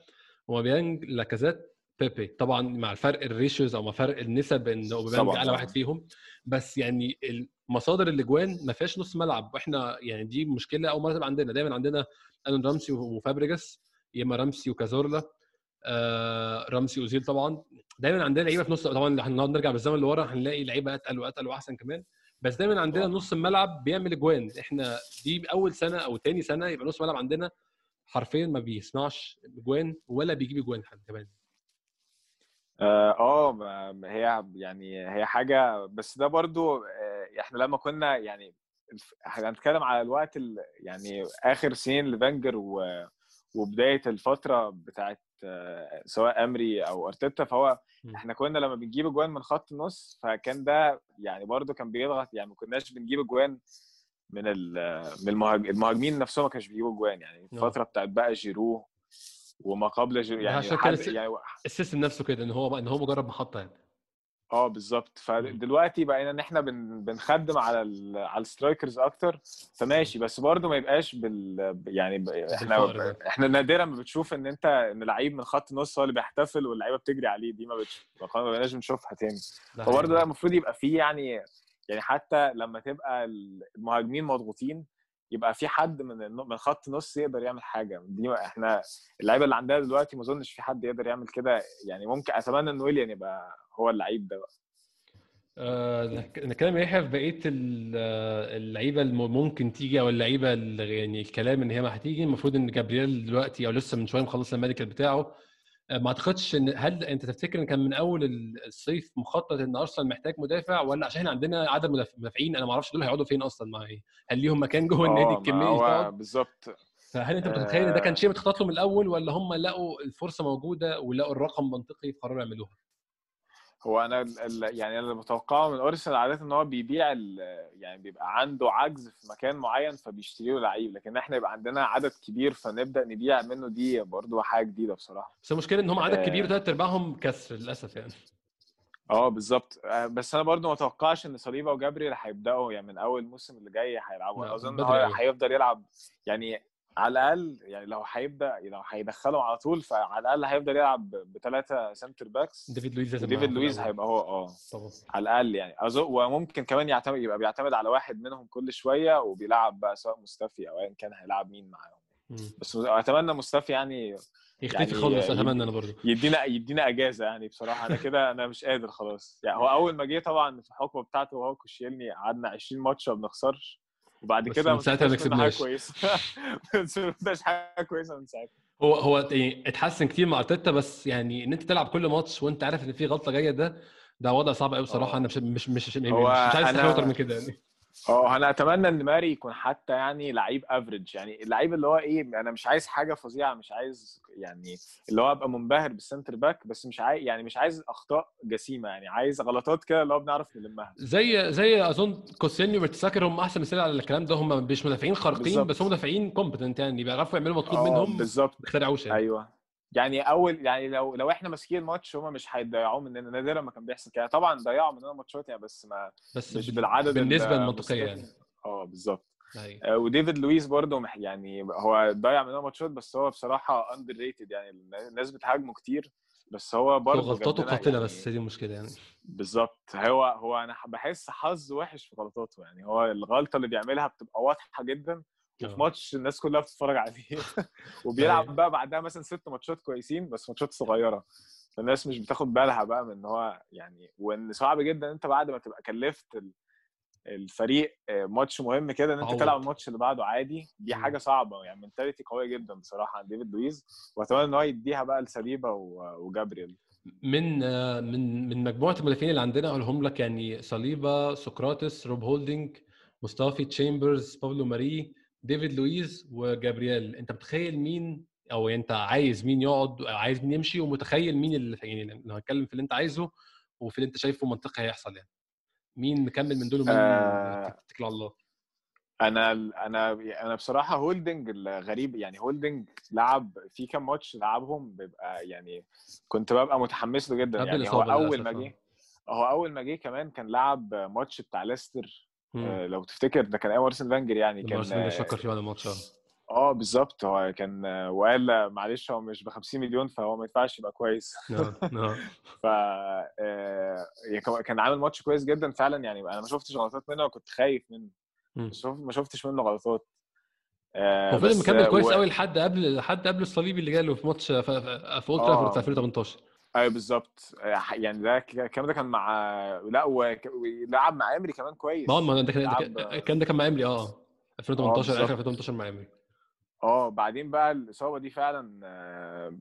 أوباميانج لاكازيت بيبي. طبعا مع الفرق ال ratios أو مع فرق النسب إن أوباميانج أعلى واحد فيهم بس يعني مصادر الأجوان ما فيهاش نص ملعب وإحنا يعني دي مشكلة أول مرة تبقى عندنا. دايما عندنا آرون رامسي وفابريجاس يا إما رامسي وكازورلا آه رامسي اوزيل طبعا. دايما عندنا لعيبة في نص طبعا هنقعد نرجع بالزمن لورا هنلاقي لعيبة أتقل وأتقل وأحسن كمان. بس دايما عندنا نص الملعب بيعمل أجوان. إحنا دي أول سنة أو تاني سنة يبقى نص الملعب عندنا حرفيا ما بيصنعش أجوان ولا بيجيب أجوان حد كمان. آه, آه، هي يعني هي حاجة بس ده برضو آه، إحنا لما كنا يعني هنتكلم على الوقت يعني آخر سنين لفانجر وبداية الفترة بتاعت آه، سواء أمري أو أرتيتا فهو إحنا كنا لما بنجيب أجوان من خط النص فكان ده يعني برده كان بيضغط يعني ما كناش بنجيب أجوان من من المهاجمين نفسهم ما كانش بيجيبوا أجوان يعني الفترة بتاعت بقى جيرو وما قبل جيرو يعني عشان كان يعني ال system نفسه كده إن هو إن هو مجرد محطة يعني. آه بالظبط فدلوقتي بقينا إن إحنا بن بنخدم على ال على ال strikers أكتر. فماشي بس برضه ما يبقاش بال يعني إحنا إحنا نادرا ما بتشوف إن أنت إن لعيب من خط النص هو اللي بيحتفل واللعيبة بتجري عليه. دي ما بتش... ما بقيناش بنشوفها تاني. فبرضه ده المفروض يبقى فيه يعني يعني حتى لما تبقى المهاجمين مضغوطين يبقى في حد من من خط نص يقدر يعمل حاجة. دي إحنا اللعيبة اللي عندنا دلوقتي ما أظنش في حد يقدر يعمل كده. يعني ممكن أتمنى إن ويليان يبقى هو اللعيب ده بقى. آه نتكلم يحيى في بقية آه، اللعيبة اللي ممكن تيجي أو اللعيبة اللي يعني الكلام إن هي ما هتيجي المفروض إن جابرييل دلوقتي أو لسه من شوية مخلص الميديكال بتاعه. آه، ما أعتقدش ان هل أنت تفتكر إن كان من أول الصيف مخطط إن أرسنال محتاج مدافع ولا عشان عندنا عدد مدافعين؟ أنا ما أعرفش دول هيقعدوا فين أصلا مع إيه هل ليهم مكان جوه النادي الكمية بالظبط. فهل أنت متخيل إن ده كان شيء متخطط له من الأول ولا هم لقوا الفرصة موجودة ولقوا الرقم منطقي فقرروا يعملوها؟ هو أنا يعني أنا اللي بتوقعه من ارسنال عاده إن هو بيبيع يعني بيبقى عنده عجز في مكان معين فبيشتريه لعيب لكن إحنا يبقى عندنا عدد كبير فنبدأ نبيع منه دي برضه حاجة جديدة بصراحة. بس المشكلة إن هم عدد آه. كبير وثلاث أرباعهم كسر للأسف يعني. آه بالظبط. آه، بس أنا برضو ما اتوقعش إن صليبا وجابريل هيبدأوا يعني من أول الموسم اللي جاي هيلعبوا. أظن هيفضل يلعب يعني على الأقل يعني لو هيبدأ لو هيدخلهم على طول فعلى الأقل هيفضل يلعب بثلاثه center backs ديفيد لويز ديفيد لويز هيبقى هو آه. على الأقل يعني. وممكن كمان يعتمد يبقى بيعتمد على واحد منهم كل شوية وبيلعب بقى سواء مصطفي أو ايا كان هيلعب مين معاهم. بس أتمنى مستفي يعني يختفي يعني خالص أتمنى أنا برضه يدينا يدينا أجازة يعني بصراحة. أنا كده أنا مش قادر خلاص. يعني هو أول ما جه طبعا في الحكم بتاعته وهو كوشيلني قعدنا 20 ماتش ما بنخسرش. وبعد كده من ساعتها ما كسبناش. كويسة. ما حاجة كويسة من ساعتها. هو هو يعني اتحسن كتير مع أرتيتا بس يعني إن أنت تلعب كل ماتش وأنت عارف إن في غلطة جاية ده ده وضع صعب قوي بصراحة. أنا مش مش مش, مش, مش عايز أكتر من كده يعني. آه أنا أتمنى إن ماري يكون حتى يعني لعيب average يعني اللعيب اللي هو إيه أنا مش عايز حاجة فظيعة مش عايز يعني اللي هو أبقى منبهر بال center back بس مش عايز يعني مش عايز أخطاء جسيمة يعني عايز غلطات كده اللي هو بنعرف نلمها. زي زي أظن كوسيلني ومرتساكر هم أحسن مثال على الكلام ده هم مش مدافعين خارقين بس هم مدافعين competent يعني بيعرفوا يعملوا مطلوب آه، منهم بالظبط. ما يعني. أيوه. يعني أول يعني لو لو إحنا ماسكين الماتش هم مش هيضيعوه مننا نادرا ما كان بيحصل كده. طبعا ضيعوا مننا ماتشات يعني بس ما بس مش بالعدد بالنسبة للمنطقيه يعني. آه بالظبط أيوة. وديفيد لويس برضه يعني هو ضيع مننا ماتشات بس هو بصراحة underrated يعني. الناس بتهاجمه كتير بس هو برضه غلطاته قاتلة يعني بس دي المشكلة يعني. بالظبط هو هو أنا بحس حظ وحش في غلطاته يعني. هو الغلطة اللي بيعملها بتبقى واضحة جدا وفي ماتش الناس كلها بتتفرج عليه. وبيلعب أيوة. بقى بعدها مثلا ست ماتشات كويسين بس ماتشات صغيرة. فالناس مش بتاخد بالها بقى من إن هو يعني وإن صعب جدا أنت بعد ما تبقى كلفت الفريق ماتش مهم كده إن أنت تلعب الماتش اللي بعده عادي دي حاجة صعبة. يعني mentality قوية جدا بصراحة عند ديفيد لويز. وأتمنى إن هو يديها بقى لصليبا وجابريل من من من مجموعة المدافعين اللي عندنا أقولهم لك يعني صليبا سقراطس روب هولدنج مصطفى تشامبرز بابلو ماري ديفيد لويز وجابرييل. انت متخيل مين أو انت عايز مين يقعد عايز مين يمشي ومتخيل مين اللي يعني لو هتكلم في اللي انت عايزه وفي اللي انت شايفه منطقي هيحصل يعني. مين مكمل من دول ومين آه. تتكل على الله؟ أنا أنا أنا بصراحة هولدنج الغريب يعني هولدنج لعب في كام ماتش لعبهم بيبقى يعني كنت ببقى متحمس له جدا. يعني هو أول ما جه آه. هو أول ما جه كمان كان لعب ماتش بتاع ليستر آه لو تفتكر ده كان أيام ارسن فانجر يعني كان ارسن شكر فيه على الماتش آه, آه، بالظبط. هو كان وقال معلش هو مش ب 50 مليون فهو ما ينفعش يبقى كويس. ف آه، كان عامل ماتش كويس جدا فعلا. يعني أنا ما شفتش غلطات منه وكنت خايف منه. ما شفتش منه غلطات. هو فضل مكمل كويس قوي لحد قبل لحد قبل الصليبي اللي جاله في ماتش في أولد ترافورد في 2018 أيوه بالظبط يعني ده الكلام ده كان مع لا ولعب مع امري كمان كويس. آه ما ده كان ده كان مع امري آه. 2018 آخر 2018 مع امري آه بعدين بقى الإصابة دي فعلا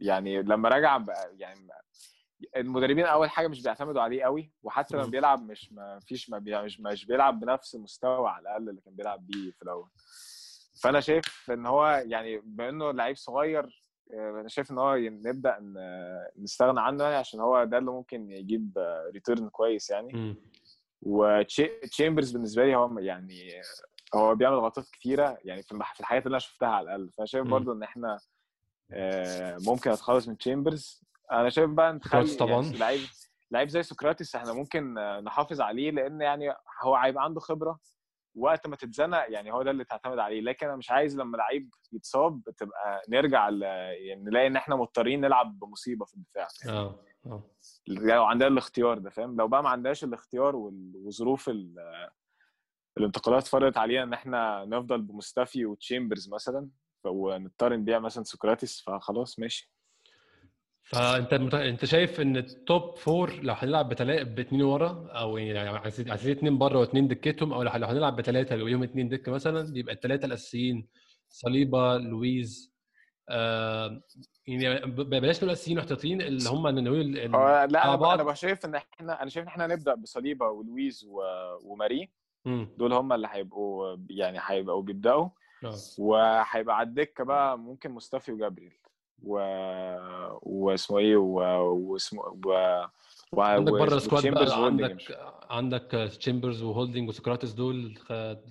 يعني لما رجع بقى يعني المدربين أول حاجة مش بيعتمدوا عليه قوي وحتى لما بيلعب مش ما فيش ما بي مش مش بيلعب بنفس المستوى على الأقل اللي كان بيلعب بيه في الأول. فأنا شايف إن هو يعني بما إنه لعيب صغير أنا شايف إن هو نبدأ نستغنى عنه يعني عشان هو ده اللي ممكن يجيب return كويس يعني. وتشامبرز بالنسبة لي هو يعني هو بيعمل غلطات كتيرة يعني في الحاجات اللي أنا شفتها على الأقل. فأنا شايف برضو إن إحنا ممكن اتخلص من تشامبرز أنا شايف بقى نخلي طبعا. يعني لعيب لعيب زي سقراطس إحنا ممكن نحافظ عليه لأن يعني هو هيبقى عنده خبرة. وقت ما تتزنق يعني هو ده اللي تعتمد عليه. لكن أنا مش عايز لما لعيب يتصاب تبقى نرجع يعني نلاقي إن إحنا مضطرين نلعب بمصيبة في الدفاع. آه آه. لو عندنا الاختيار ده فاهم؟ لو بقى ما عندناش الاختيار وظروف الانتقالات فرضت علينا إن إحنا نفضل بمستفي وتشامبرز مثلا ونضطر نبيع مثلا سقراطس فخلاص ماشي. فأنت مت... أنت شايف إن ال top four لو هنلعب بثلاثه باثنين ورا أو يعني عايزين اثنين بره واثنين دكتهم أو لو هنلعب بثلاثه يوم اثنين دكة مثلا يبقى الثلاثه الأساسيين صليبا لويز آه يعني بلاش نقول أساسيين محتاطين اللي هم نقول لا أنا شايف إن إحنا أنا شايف إن إحنا نبدا بصليبا ولويز و... وماري. دول هم اللي هيبقوا يعني هيبقوا بيبدأوا أوه. وهيبقى على الدكة بقى ممكن مصطفي وجابريل و واسمه إيه واسمه و... و... عندك بره ال squad بقى عندك عندك تشامبرز وهولدنج وسكراتس دول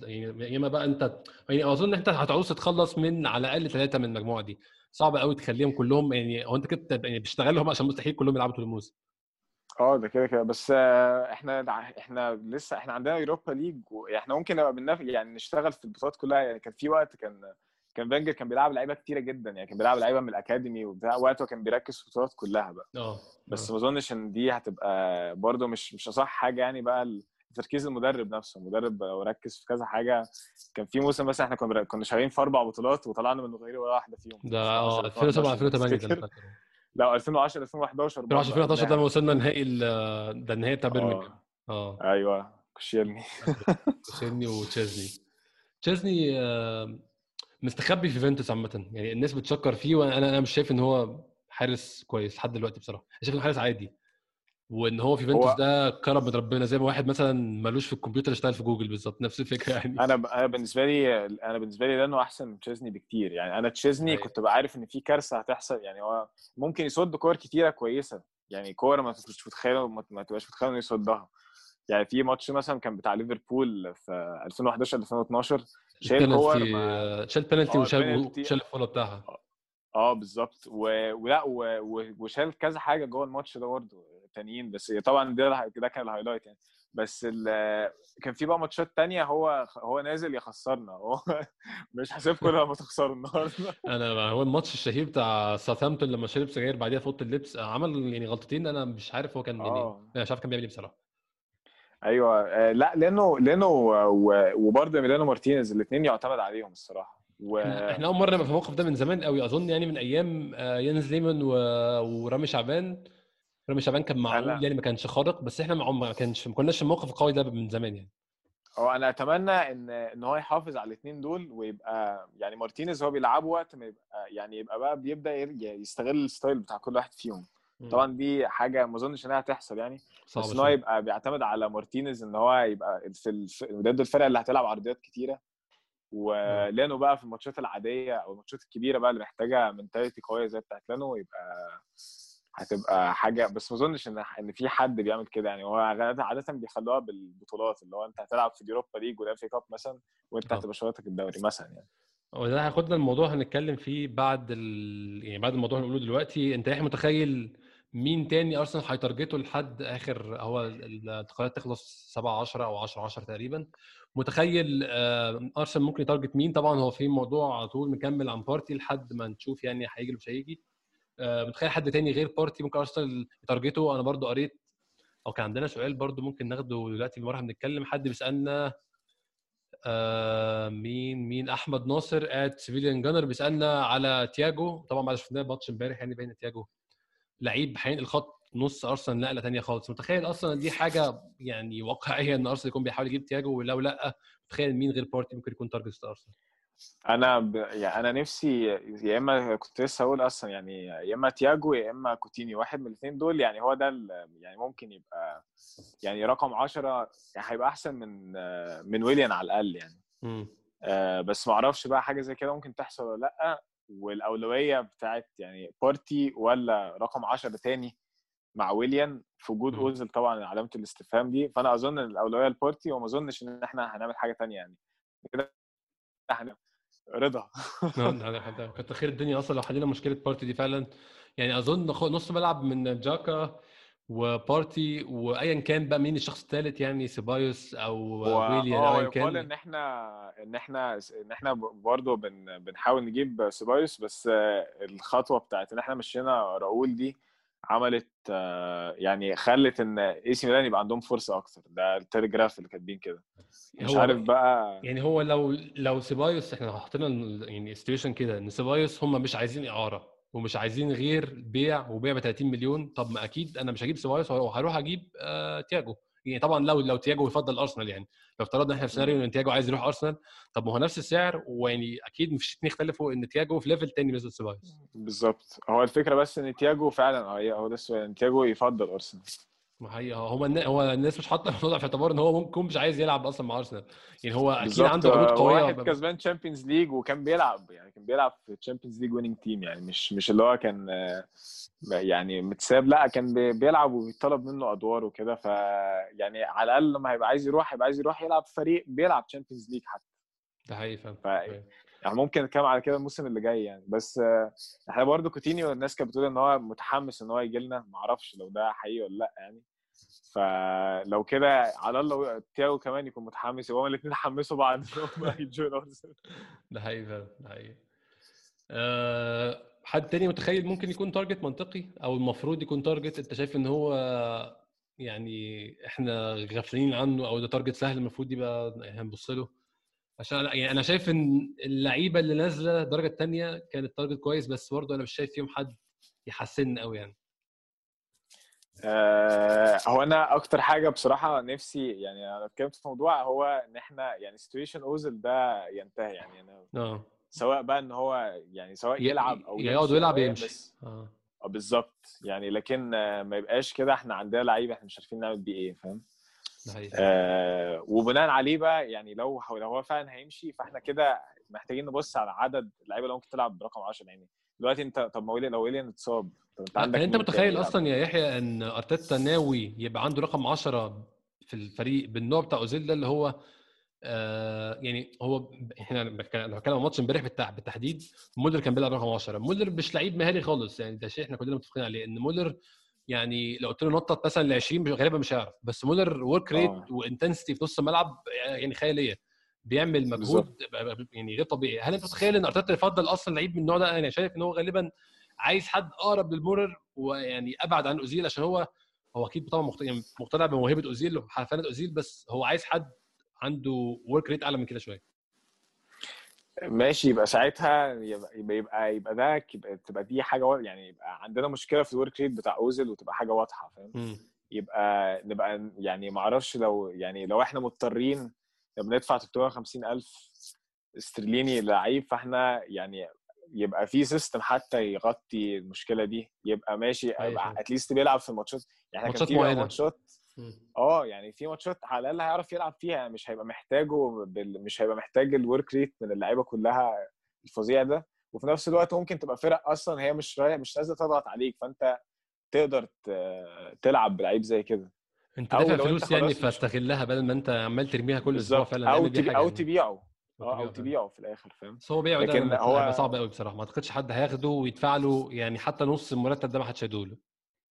يعني يا إما بقى أنت يعني أظن انت هتعوز تتخلص من على الأقل ثلاثة من المجموعة دي. صعب قوي تخليهم كلهم يعني هو أنت كده يعني بتشتغلهم عشان مستحيل كلهم يلعبوا طول الموسم. آه ده كده كده. بس إحنا إحنا لسه إحنا عندنا Europa League إحنا ممكن نبقى بننافس يعني نشتغل في البطولات كلها. يعني كان في وقت كان كان فانجر كان بيلعب لعيبة كتيرة جدا يعني كان بيلعب لعيبة من الأكاديمي وبتاع وقته كان بيركز في البطولات كلها بقى. آه بس ما أظنش إن دي هتبقى برده مش مش أصح حاجة يعني بقى تركيز المدرب نفسه. المدرب لو ركز في كذا حاجة. كان في موسم مثلا إحنا كنا كنا شغالين في أربع بطولات وطلعنا من غير ولا واحدة فيهم. ده آه 2007 2008 لا 2010 2011 2010 2011 لما وصلنا نهائي ده النهائي بتاع بيرمنجهام آه. أيوه كوشيلني. كوشيلني وتشيزني. تشيزني مستخبي في يوفنتوس عامة. يعني الناس بتشكر فيه وأنا أنا مش شايف إن هو حارس كويس لحد دلوقتي بصراحة. أنا شايف إنه حارس عادي. وإن هو في يوفنتوس. ده كرم من ربنا زي ما واحد مثلا ملوش في الكمبيوتر اشتغل في جوجل بالظبط. نفس الفكرة يعني. أنا. أنا بالنسبة لي أنا بالنسبة لي لينو أحسن من تشيزني بكتير. يعني أنا تشيزني أيوة. كنت بعرف إن في كارثة هتحصل. يعني هو ممكن يصد كور كتيرة كويسة. يعني كور ما تبقاش متخيل ما تبقاش متخيل إنه يصدها. يعني في ماتش مثلا كان بتاع ليفربول في 2011 2012 شايل كور شال بينالتي وشال شال ال follow بتاعها. آه بالظبط. ولا وشال كذا حاجة جوه الماتش ده برضه تانيين. بس طبعا ده ده كان ال highlight يعني. بس كان في بقى ماتشات تانية هو هو نازل يخسرنا. هو مش هسيبكم لما تخسروا النهارده. أنا هو الماتش الشهير بتاع ساوثهامبتون لما شرب سجاير بعديها في أوضة اللبس عمل يعني غلطتين أنا مش عارف هو كان يعني آه. أنا مش عارف كان بيعمل إيه بصراحة. أيوه آه، لأ لأنه لأنه وبرده ميلانو مارتينيز الاثنين يعتمد عليهم الصراحة. و... إحنا أول مرة نبقى في الموقف ده من زمان قوي أظن يعني من أيام آه، يانز ليمون و... ورامي شعبان. رامي شعبان كان معقول يعني ما كانش خارق بس إحنا ما كانش ما كناش في الموقف القوي ده من زمان يعني. هو أنا أتمنى إن إن هو يحافظ على الاثنين دول ويبقى يعني مارتينيز هو بيلعبه وقت ما يبقى يعني يبقى بقى بيبدأ يستغل ال style بتاع كل واحد فيهم. طبعا دي حاجة ما أظنش إنها هتحصل يعني بس إن هو يبقى بيعتمد على مارتينيز إن هو يبقى في ضد الفرق اللي هتلعب عرضيات كتيرة ولينو بقى في الماتشات العادية أو الماتشات الكبيرة بقى اللي محتاجة mentality قوية زي بتاعت لينو يبقى هتبقى حاجة بس ما أظنش إن إن في حد بيعمل كده يعني هو عادة بيخلوها بالبطولات اللي هو أنت هتلعب في ال Europa League وال FA Cup مثلا وأنت هتبقى شويتك الدوري مثلا يعني. وده هياخدنا الموضوع هنتكلم فيه بعد ال... يعني بعد الموضوع اللي هنقوله دلوقتي أنت إيه متخيل مين تاني أرسنال هي target ه لحد آخر هو الانتقالات تخلص 7 10 أو 10 10 تقريبا. متخيل أرسنال ممكن ي target مين؟ طبعا هو في موضوع على طول مكمل عن بارتي لحد ما نشوف يعني هيجي مش هيجي. متخيل حد تاني غير بارتي ممكن أرسنال ي target ه؟ أنا برضو قريت أو كان عندنا سؤال برضو ممكن ناخده دلوقتي وإحنا بنتكلم حد بيسألنا آه مين مين؟ أحمد ناصر at Civilian Gunner بيسألنا على تياجو. طبعا بعد شفناه ماتش امبارح يعني بين تياجو لعيب هينقل خط نص أرسنال نقلة ثانية خالص. متخيل أصلا دي حاجة يعني واقعية إن أرسنال يكون بيحاول يجيب تياجو ولو لأ متخيل مين غير بارتي ممكن يكون target أرسنال؟ أنا ب... يعني أنا نفسي يا إما كنت لسه هقول أصلا يعني يا إما تياجو يا إما كوتينيو واحد من الاثنين دول يعني هو ده يعني ممكن يبقى يعني رقم 10 يعني هيبقى أحسن من من ويليان على الأقل يعني. م. آه بس ما أعرفش بقى حاجة زي كده ممكن تحصل ولا لأ. والأولوية بتاعت يعني بارتي ولا رقم 10 تاني مع ويليان في وجود اوزل طبعا علامة الاستفهام دي. فأنا أظن الأولوية لبارتي وما أظنش إن إحنا هنعمل حاجة تانية يعني. كده رضا. كتر خير الدنيا أصلا لو حلينا مشكلة بارتي دي فعلا. يعني أظن نص ملعب من تشاكا وبارتي وايا كان بقى مين الشخص الثالث يعني سيبايوس أو ويليان أو ايا كان؟ إن إحنا إن إحنا إن إحنا برضه بن بنحاول نجيب سيبايوس بس الخطوة بتاعت إن إحنا مشينا راؤول دي عملت يعني خلت إن AC ميلان يبقى عندهم فرصة أكتر. ده التليجراف اللي كاتبين كده. مش عارف بقى يعني هو لو لو سيبايوس إحنا حطينا يعني situation كده إن سيبايوس هم مش عايزين إعارة. ومش عايزين غير بيع وبيع ب 30 مليون. طب ما أكيد أنا مش هجيب سيبايوس وهروح أجيب آه تياجو. يعني طبعا لو لو تياجو يفضل أرسنال يعني. لو افترضنا إحنا في سيناريو إن تياجو عايز يروح أرسنال طب ما هو نفس السعر ويعني أكيد مفيش اثنين يختلفوا إن تياجو في level تاني غير سيبايوس بالظبط. هو الفكرة بس إن تياجو فعلا آه هو ده السؤال تياجو يفضل أرسنال. ما هي هو هو الناس مش حاطة الموضوع في اعتبار إن هو ممكن مش عايز يلعب أصلا مع أرسنال. يعني هو أكيد عنده عروض قوية واحد كسبان Champions League وكان بيلعب يعني كان بيلعب في Champions League winning team يعني مش مش اللي هو كان يعني متساب لا كان بيلعب وبيطلب منه أدوار وكده. ف يعني على الأقل لما هيبقى عايز يروح هيبقى عايز يروح يلعب في فريق بيلعب Champions League حتى. ده حقيقي فعلا. ف... يعني ممكن نتكلم على كده الموسم اللي جاي يعني. بس إحنا برضه كوتينيو الناس كانت بتقول إن هو متحمس إن هو يجي لنا. ما أعرفش لو ده حقيقي ولا لأ يعني. فلو كده على الله تياجو كمان يكون متحمس يبقى هما الاثنين حمسوا بعض يجوا ده حقيقي فعلا ده حقيقي. أه حد تاني متخيل ممكن يكون target منطقي؟ أو المفروض يكون target أنت شايف إن هو يعني إحنا غافلين عنه أو ده target سهل المفروض يبقى هنبص له؟ عشان يعني أنا شايف إن اللعيبة اللي نازلة الدرجة الثانية كانت target كويس بس برضه أنا مش شايف فيهم حد يحسن قوي يعني. آه هو أنا أكتر حاجة بصراحة نفسي يعني أنا اتكلمت في موضوع هو إن إحنا يعني سيتويشن أوزل ده ينتهي يعني أنا آه. سواء بقى إن هو يعني سواء يلعب أو يقعد ويلعب يمشي آه. بالظبط. يعني لكن ما يبقاش كده إحنا عندنا لعيب إحنا مش عارفين نعمل بيه إيه فاهم؟ آه وبناء عليه بقى يعني لو لو هو فعلا هيمشي فإحنا كده محتاجين نبص على عدد اللعيبة اللي ممكن تلعب برقم 10 يعني. دلوقتي انت طب ما لو ويليان اتصاب طب انت عندك انت متخيل أصلا يا يحيى إن أرتيتا ناوي يبقى عنده رقم 10 في الفريق بالنوع بتاع أوزيل ده اللي هو آه يعني هو إحنا لو بنتكلم عن ماتش امبارح بالتحديد مولر كان بيلعب رقم 10 مولر مش لعيب مهاري خالص يعني ده شيء إحنا كلنا متفقين عليه إن مولر يعني لو قلت له نطط مثلا ل 20 غالبا مش هيعرف بس مولر work rate و intensity في نص الملعب يعني خيالية. بيعمل مجهود يعني غير طبيعي. هل انت متخيل ان ارتيتا يفضل أصلا لعيب من النوع ده؟ أنا شايف ان هو غالبا عايز حد أقرب لمولر ويعني أبعد عن أوزيل عشان هو هو أكيد طبعا يعني مقتنع بموهبة أوزيل وحرفنه أوزيل بس هو عايز حد عنده work rate أعلى من كده شوية. ماشي يبقى ساعتها يبقى يبقى يبقى ده يبقى تبقى دي حاجة يعني يبقى عندنا مشكلة في ال work rate بتاع أوزيل وتبقى حاجة واضحة فاهم؟ يبقى نبقى يعني ما أعرفش لو يعني لو إحنا مضطرين بندفع 350 ألف استرليني لعيب فاحنا يعني يبقى في system حتى يغطي المشكلة دي يبقى ماشي at least بيلعب في الماتشات يعني إحنا كان في ماتشات آه يعني في ماتشات على الأقل هيعرف يلعب فيها يعني مش هيبقى محتاجه بال... مش هيبقى محتاج ال work rate من اللعيبة كلها الفظيع ده. وفي نفس الوقت ممكن تبقى فرق أصلا هي مش رايح مش نازلة تضغط عليك فأنت تقدر تلعب بلعيب زي كده. انت دافع فلوس يعني فاستغلها بدل ما انت عمال ترميها كل أسبوع فعلا أو تبي... أو تبيعه. أو تبيعه في الآخر فاهم؟ بس هو بيعه لكن هو صعب قوي بصراحة. ما أعتقدش حد هياخده ويدفع له يعني حتى نص المرتب ده ما حدش هيدوله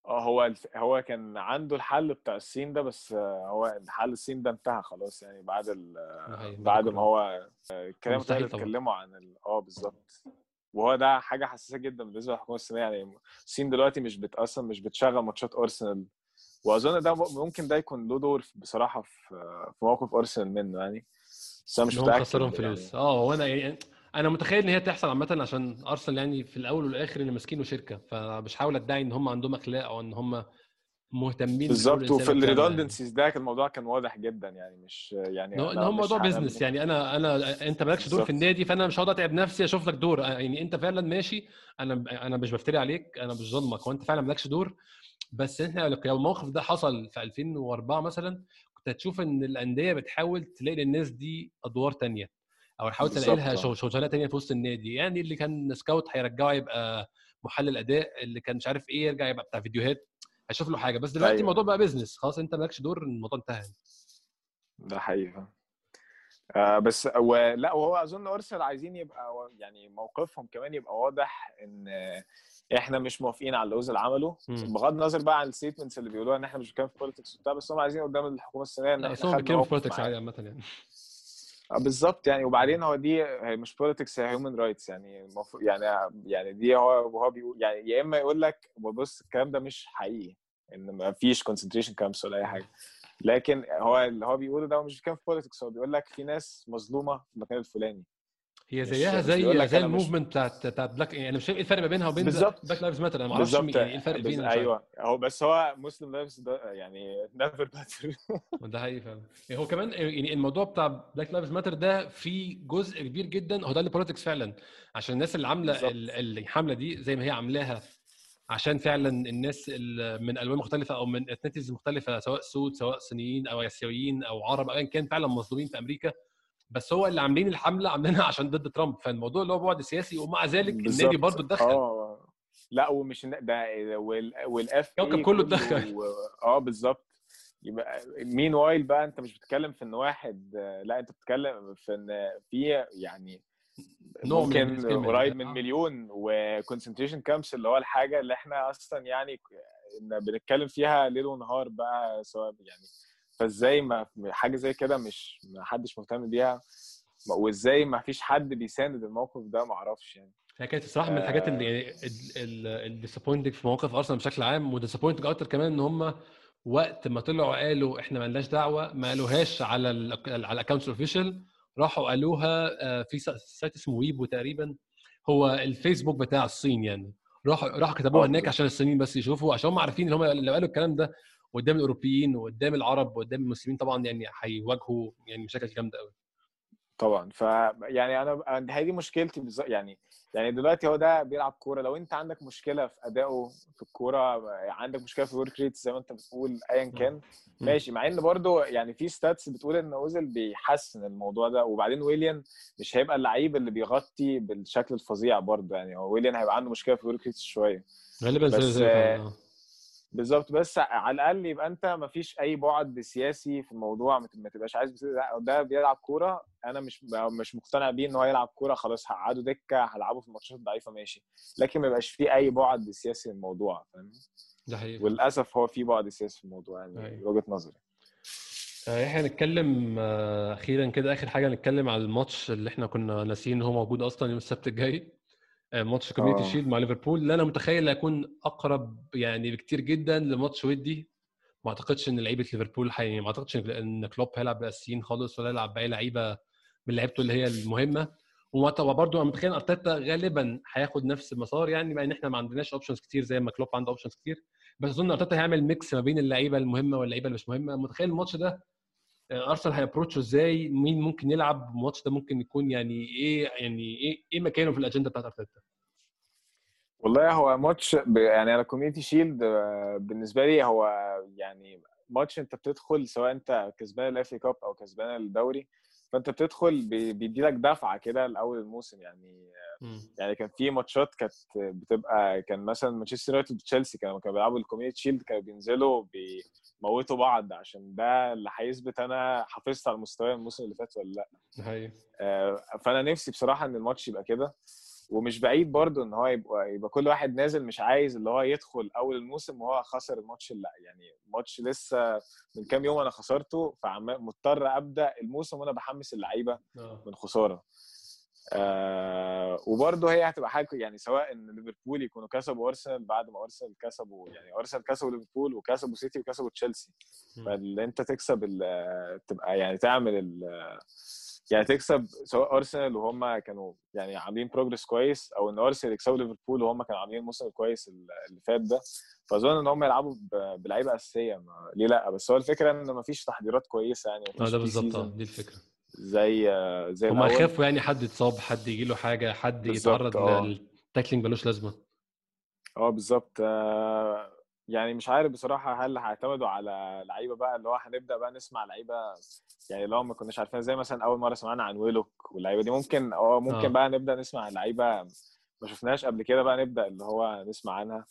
آه هو هو كان عنده الحل بتاع الصين ده بس هو الحل الصين ده انتهى خلاص يعني بعد ال... بعد ما هو الكلام اللي اتكلموا عن آه بالظبط. وهو ده حاجة حساسة جدا بالنسبة للحكومة الصينية يعني الصين دلوقتي مش بت أصلا مش بتشغل ماتشات أرسنال وأظن ده ممكن ده يكون له دور بصراحة في في موقف أرسنال منه يعني. بس أنا مش متأكد خسرهم فلوس. يعني. آه وأنا يعني أنا متخيل إن هي تحصل عامة عشان أرسنال يعني في الأول والآخر اللي ماسكينه شركة. فمش هحاول أدعي إن هم عندهم أخلاق أو إن هم مهتمين بالظبط وفي ال redundancies ده الموضوع كان واضح جدا يعني مش يعني إن هو موضوع business يعني. أنا أنا أنت مالكش دور في النادي فأنا مش هقعد أتعب نفسي أشوف لك دور. يعني أنت فعلا ماشي أنا أنا مش بفتري عليك أنا مش ظلمك وانت فعلا مالكش دور. بس إحنا لو الموقف ده حصل في 2004 مثلا كنت هتشوف إن الأندية بتحاول تلاقي للناس دي أدوار تانية أو تحاول تلاقي لها شغلانة تانية في وسط النادي. يعني اللي كان scout هيرجعه يبقى محلل أداء اللي كان مش عارف إيه يرجع يبقى بتاع فيديوهات هيشوف له حاجة. بس دلوقتي أيوة. الموضوع بقى business خلاص أنت مالكش دور الموضوع انتهى. ده حقيقي آه بس لا وهو أظن أرسنال عايزين يبقى يعني موقفهم كمان يبقى واضح إن إحنا مش موافقين على اللي اوزيل عمله بغض النظر بقى عن ال statements اللي بيقولوها إن إحنا مش بنتكلم في politics وبتاع بس هم عايزين قدام الحكومة الصينيه إن إحنا بنتكلم في politics عادي عامة يعني. بالظبط يعني. وبعدين هو دي هي مش politics هي human rights يعني. المفروض يعني يعني دي هو هو بيقول يعني يا إما يقول لك بص الكلام ده مش حقيقي إن ما فيش concentration camps ولا أي حاجة. لكن هو اللي هو بيقوله ده مش بيتكلم في politics هو بيقول لك في ناس مظلومة في المكان الفلاني. هي زيها زي زي ال movement بتاعت بتاعت Black يعني مش إيه الفرق ما بينها وبين بلاك لايفز ماتر أنا ما أعرفش يعني إيه الفرق بين أيوه. هو بس هو Muslim lives يعني never matter ده حقيقي فعلا. هو كمان يعني الموضوع بتاع Black Lives Matter ده في جزء كبير جدا هو ده اللي politics فعلا. عشان الناس اللي عاملة الحملة دي زي ما هي عاملاها عشان فعلا الناس من ألوان مختلفة أو من اثنيتيز مختلفة سواء سود سواء صينيين أو آسيويين أو عرب ايا كان فعلا مظلومين في أمريكا بس هو اللي عاملين الحملة عاملينها عشان ضد ترامب. فالموضوع اللي هو بعد سياسي ومع ذلك. النادي برضه اتدخل. آه. لا ومش ده والاف الكوكب كله اتدخل. آه بالظبط. يبقى مين وايل بقى انت مش بتتكلم في إن واحد لا انت بتتكلم في إن في يعني ممكن قريب من مليون و concentration camps اللي هو الحاجة اللي إحنا أصلا يعني بنتكلم فيها ليل ونهار بقى سواء يعني فازاي ما حاجة زي كده مش ما حدش مهتم بيها؟ وازاي ما فيش حد بيساند الموقف ده؟ ما أعرفش يعني. هي كانت الصراحة من الحاجات اللي يعني ال disappointing في مواقف أرسنال بشكل عام و disappointing أكتر كمان إن هم وقت ما طلعوا قالوا إحنا ما لناش دعوة ما قالوهاش على ال على ال accounts ال official راحوا قالوها في site اسمه ويبو تقريبا هو الفيسبوك بتاع الصين يعني. راحوا راحوا كتبوها هناك عشان الصينيين بس يشوفوا عشان هم عارفين إن هم لو قالوا الكلام ده قدام الأوروبيين وقدام العرب وقدام المسلمين طبعا يعني هيواجهوا يعني مشاكل جامدة قوي طبعا. ف يعني أنا دي مشكلتي بالظبط يعني يعني دلوقتي هو ده بيلعب كورة. لو أنت عندك مشكلة في أدائه في الكورة عندك مشكلة في ال work rate زي ما أنت بتقول ايا كان ماشي. مع إن برضو يعني في stats بتقول إن اوزل بيحسن الموضوع ده. وبعدين ويليان مش هيبقى اللعيب اللي بيغطي بالشكل الفظيع برضو يعني هو ويليان هيبقى عنده مشكلة في ال work rate شوية. غالبا زي زي بالظبط. بس على الأقل يبقى أنت ما فيش أي بعد سياسي في الموضوع ما تبقاش عايز ده بيلعب كورة. أنا مش مش مقتنع بيه إن هو يلعب كورة خلاص هقعده دكة هلعبه في الماتشات الضعيفة ماشي. لكن ما يبقاش فيه أي بعد سياسي للموضوع فاهم ده حقيقي. وللأسف هو في بعد سياسي في الموضوع يعني وجهة نظري. إحنا هنتكلم أخيرا كده آخر حاجة نتكلم على الماتش اللي إحنا كنا ناسيين إن هو موجود أصلا يوم السبت الجاي. ماتش Community Shield مع ليفربول. اللي أنا متخيل هيكون أقرب يعني بكتير جدا لماتش ودي ما أعتقدش إن لعيبة ليفربول حي... ما أعتقدش ان كلوب هيلعب بأساسيين خالص ولا يلعب بأي لعيبة من لعيبته اللي هي المهمة. وبرضه أنا متخيل أرتيتا غالبا هياخد نفس المسار يعني بما إن إحنا ما عندناش options كتير زي ما كلوب عنده options كتير. بس أظن أرتيتا هيعمل mix ما بين اللعيبة المهمة واللعيبة اللي مش مهمة. متخيل الماتش ده آه، أرسنال هي approach ه إزاي؟ مين ممكن يلعب؟ الماتش ده ممكن يكون يعني إيه؟ يعني إيه؟ إيه مكانه في الأجندة بتاعت أرتيتا؟ والله هو ماتش يعني أنا Community Shield بالنسبة لي هو يعني ماتش أنت بتدخل سواء أنت كسبان ال FA Cup أو كسبان الدوري فأنت بتدخل بيدي لك دفعة كده لأول الموسم يعني يعني كان في ماتشات كانت بتبقى كان مثلا مانشستر يونايتد وتشيلسي كانوا كانوا بيلعبوا ال Community Shield كانوا بينزلوا بيموتوا بعض عشان ده اللي هيثبت أنا حافظت على المستوى الموسم اللي فات ولا لأ. آه فأنا نفسي بصراحة إن الماتش يبقى كده. ومش بعيد برضو إن هو يبقى يبقى كل واحد نازل مش عايز اللي هو يدخل أول الموسم وهو خسر الماتش اللي يعني الماتش لسه من كام يوم أنا خسرته فمضطر أبدأ الموسم وأنا بحمس اللعيبة آه. من خسارة. آه وبرضه هي هتبقى حاجة يعني سواء إن ليفربول يكونوا كسبوا أرسنال بعد ما أرسنال كسبوا يعني أرسنال كسبوا ليفربول وكسبوا سيتي وكسبوا تشيلسي. فاللي أنت تكسب تبقى يعني تعمل يعني تكسب سواء أرسنال وهم كانوا يعني عاملين بروجرس كويس أو إن أرسنال يكسبوا ليفربول وهم كانوا عاملين الموسم كويس اللي فات ده فأظن إن هم يلعبوا بلعيبة أساسية. ليه لأ؟ بس هو الفكرة إن ما فيش تحضيرات كويسة يعني آه ده بالظبط. آه دي الفكرة. زي زي هم يخافوا يعني حد يتصاب حد يجي له حاجة حد يتعرض آه. للتاكلينج ملوش لازمة. آه بالظبط. آه، يعني مش عارف بصراحة هل هيعتمدوا على لعيبة بقى اللي هو هنبدأ بقى نسمع لعيبة يعني لو ما كناش عارفين زي مثلا أول مرة سمعنا عن ويلوك واللعيبة دي. ممكن آه ممكن أوه. بقى نبدأ نسمع لعيبة ما شفناهاش قبل كده بقى نبدأ اللي هو نسمع عنها.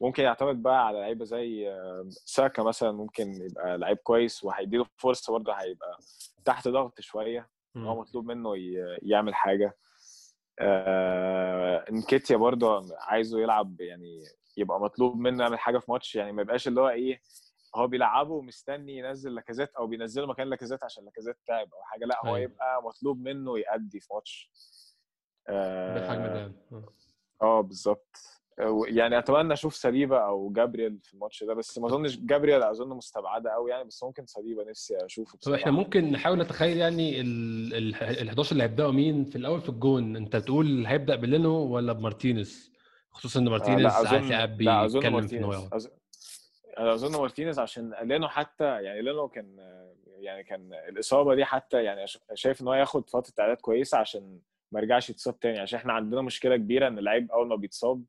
ممكن يعتمد بقى على لعيبة زي ساكا مثلا ممكن يبقى لعيب كويس وهيديله فرصة برضه هيبقى تحت ضغط شوية هو مطلوب منه يعمل حاجة. آه إنكيتيا برضه عايزه يلعب يعني يبقى مطلوب منه يعمل حاجة في ماتش يعني ما يبقاش اللي هو إيه هو بيلعبه ومستني ينزل لاكازيت أو بينزله مكان لاكازيت عشان لاكازيت تعب أو حاجة لا هو أيوه. يبقى مطلوب منه يأدي في ماتش آه, آه بالظبط يعني اتمنى أشوف سليبا أو جابريل في الماتش ده بس ما اظنش جابريل اظن مستبعده قوي يعني بس ممكن سليبا نفسي اشوفه طب إحنا ممكن نحاول نتخيل يعني ال 11 اللي هيبداوا مين في الأول في الجون انت بتقول هيبدا بلينو ولا بمارتينيز خصوصا إن مارتينيز آه أظن... لا أظن مارتينيز. أظن... أنا أظن مارتينيز عشان لينو حتى يعني لينو كان يعني كان الإصابة دي حتى يعني شايف إن هو ياخد فترة إعداد كويسة عشان ما يرجعش يتصاب تاني. عشان إحنا عندنا مشكلة كبيرة إن اللعيب أول ما بيتصاب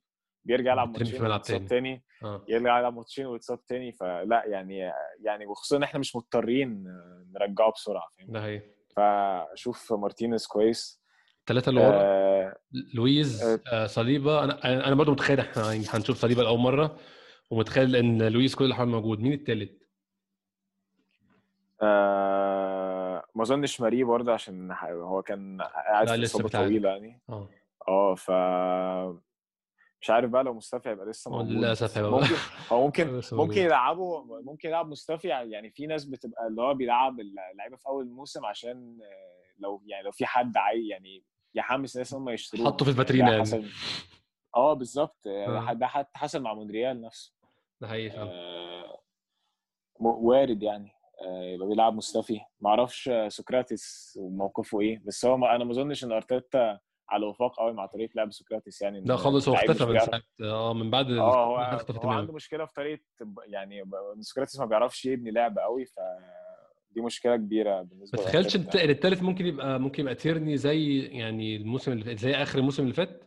بيرجع يلعب ماتشين ويتصاب تاني. آه. يرجع يلعب ماتشين ويتصاب تاني. فلا يعني يعني وخصوصا إن إحنا مش مضطرين نرجعه بسرعة فاهم؟ ده هي فأشوف مارتينيز كويس. الثلاثه اللي ورا. آه لويز آه, آه صليبة. أنا أنا برضه متخيل إحنا هنشوف صليبة لأول مرة ومتخيل إن لويز كل الاحوال موجود. مين الثالث؟ آه ما أظنش ماري برضه عشان هو كان قاعد في إصابة طويلة يعني. آه. آه ف مش عارف بقى لو مصطفى هيبقى لسه موجود. للأسف هيبقى ممكن هو ممكن ممكن يلعبوا ممكن يلعب مصطفى. يعني في ناس بتبقى اللي هو بيلعب اللعيبة في أول الموسم عشان لو يعني لو في حد عاي يعني يحمس الناس ان هم يشتروه. حطه في الفاترينا يعني. آه بالظبط. آه. ده حتى حصل مع مونريال نفسه. ده حقيقي آه وارد يعني. آه يبقى بيلعب مصطفي. ما أعرفش سقراطس وموقفه إيه بس هو ما أنا ما أظنش إن أرتيتا على وفاق قوي مع طريقة لعب سقراطس يعني لا خالص هو اختفى من ساعه آه من بعد آه هو, هو عنده مشكلة في طريقة يعني سقراطس ما بيعرفش يبني لعب قوي ف دي مشكلة كبيرة بالنسبة ما تخيلش الثالث ممكن يبقى ممكن يبقى تيرني زي يعني الموسم اللي فات زي آخر الموسم اللي فات؟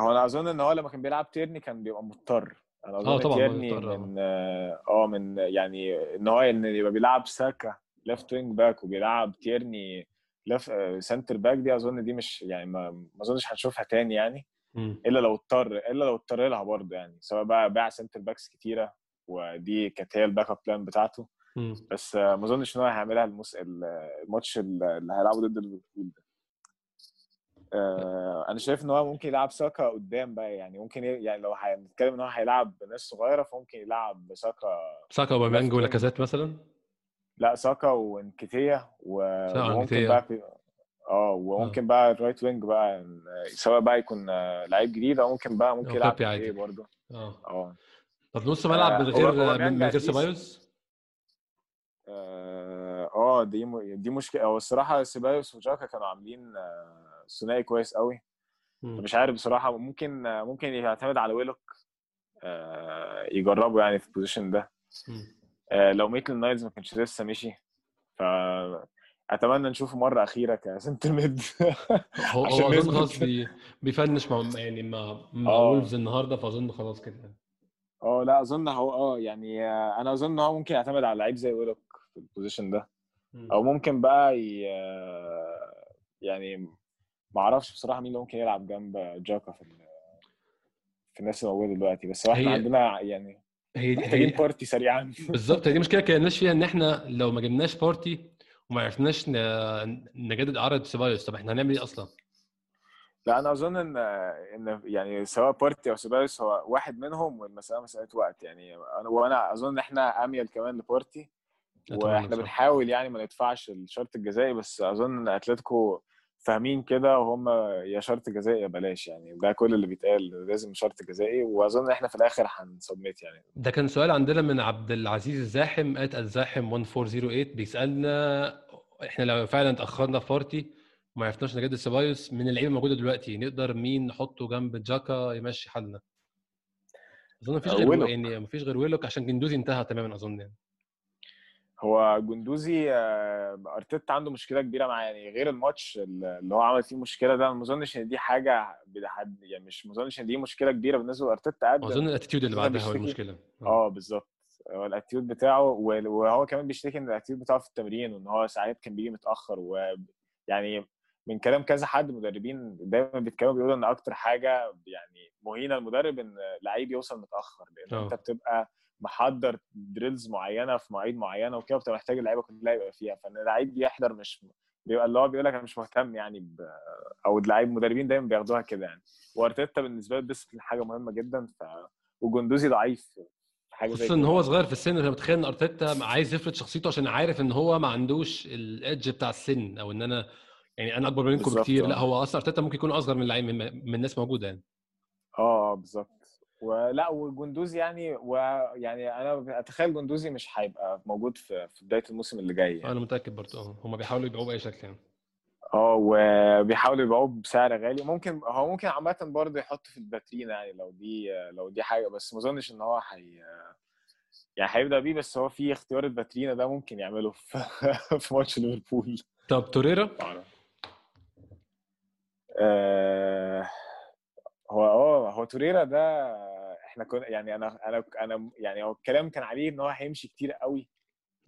هو أنا أظن إن هو لما كان بيلعب تيرني كان بيبقى مضطر. أنا أظن آه طبعا تيرني من آه من يعني إن هو إن يبقى بيلعب ساكا left wing back وبيلعب تيرني left center back دي أظن دي مش يعني ما, ما أظنش هنشوفها تاني يعني. إلا لو اضطر إلا لو اضطر لها برضه يعني سواء بقى باع center backs كتيرة ودي كانت هي ال backup plan بتاعته. بس ما اظنش إن هو هيعملها المس... الماتش اللي هيلعبه ضد ليفربول ده. آه أنا شايف إن هو ممكن يلعب ساكا قدام بقى يعني ممكن يعني لو هنتكلم إن هو هيلعب ناس صغيرة فممكن يلعب ساكا ساكا وأوباميانج ولاكازيت مثلا؟ لا ساكا وإنكيتيا وممكن بقى في... آه وممكن آه. بقى ال right wing بقى سواء بقى يكون لعيب جديد أو ممكن بقى ممكن يلعب عادي. برضه. آه. آه. طب نص ملعب من غير من غير سيبايوس؟ آه دي م... دي مشكلة. هو الصراحة سيبايوس وجاكا كانوا عاملين ثنائي كويس قوي مش عارف بصراحة ممكن ممكن يعتمد على ويلوك يجربه يعني في ال position ده. لو ميتل نايلز ما كانش لسه مشي. ف أتمنى نشوفه مرة أخيرة ك center mid هو أظن خلاص بي... بي finish مع يعني مع مع وولفز النهارده فأظن خلاص كده. آه لا أظن هو آه يعني أنا أظن هو ممكن يعتمد على لعيب زي ويلوك. في ال position ده. أو ممكن بقى ي... يعني ما أعرفش بصراحة مين اللي ممكن يلعب جنب جاكا في في الناس اللي موجودة دلوقتي بس إحنا عندنا يعني هي محتاجين بارتي سريعا. بالظبط هي دي مشكلة كان فيها إن إحنا لو ما جبناش بارتي وما عرفناش نجدد عرض سيبايوس طب إحنا هنعمل إيه أصلا؟ لا أنا أظن إن إن يعني سواء بارتي أو سيبايوس هو واحد منهم والمسألة مسألة وقت يعني أنا وأنا أظن إن إحنا أميل كمان لبارتي وإحنا بنحاول يعني ما ندفعش الشرط الجزائي بس أظن إن أتلتيكو فاهمين كده وهم يا شرط جزائي يا بلاش يعني. ده كل اللي بيتقال لازم شرط جزائي. وأظن إحنا في الآخر هن submit يعني. ده كان سؤال عندنا من عبد العزيز الزاحم at الزاحم 1408 بيسألنا إحنا لو فعلا اتأخرنا في بارتي وما عرفناش نجدد سيبايوس من اللعيبة الموجودة دلوقتي نقدر مين نحطه جنب جاكا يمشي حالنا؟ أظن مفيش غير يعني مفيش غير ويلوك عشان جندوزي انتهى تماما أظن يعني. هو جندوزي أرتيتا عنده مشكلة كبيرة معاه يعني غير الماتش اللي هو عمل فيه مشكلة ده ما أظنش إن دي حاجة بحد يعني مش ما أظنش إن دي مشكلة كبيرة بالنسبة لأرتيتا قد أظن ال attitude اللي بعدها هو المشكلة. آه بالظبط. هو ال attitude بتاعه وهو كمان بيشتكي إن ال attitude بتاعه في التمرين وإن هو ساعات كان بيجي متأخر ويعني من كلام كذا حد مدربين دايما بيتكلموا بيقولوا إن أكتر حاجة يعني مهينة المدرب إن لعيب يوصل متأخر لأن أنت بتبقى محضر drills معينة في مواعيد معينة وكده وبتبقى محتاج اللعيبة كلها يبقى فيها. فإن اللعيب بيحضر مش بيبقى اللي هو بيقول لك أنا مش مهتم يعني ب... أو اللعيب مدربين دايما بياخدوها كده يعني. وأرتيتا بالنسبة له ال discipline حاجة مهمة جدا ف وجندوزي ضعيف حاجة خصوصا إن هو صغير في السن أنا متخيل إن أرتيتا عايز يفرض شخصيته عشان عارف إن هو ما عندوش ال edge بتاع السن أو إن أنا يعني أنا أكبر منكم بكتير. لا هو أصلا أرتيتا ممكن يكون أصغر من اللعيب من الناس موجودة يعني. آه بالظبط. ولأ وجندوزي يعني ويعني أنا أتخيل جندوزي مش هيبقى موجود في في بداية الموسم اللي جاي يعني. أنا متأكد برضه أه. هم بيحاولوا يبيعوه بأي شكل يعني. آه وبيحاولوا يبيعوه بسعر غالي. ممكن هو ممكن عامه برضه يحط في الباترينا يعني لو دي لو دي حاجة بس ما أظنش إن هو حي يعني هيبدأ بيه بس هو في اختيار الباترينا ده ممكن يعمله في في ماتش ليفربول. طب توريرا؟ آه هو آه هو توريرا ده إحنا كنا يعني أنا أنا أنا يعني هو الكلام كان عليه إن هو هيمشي كتير قوي.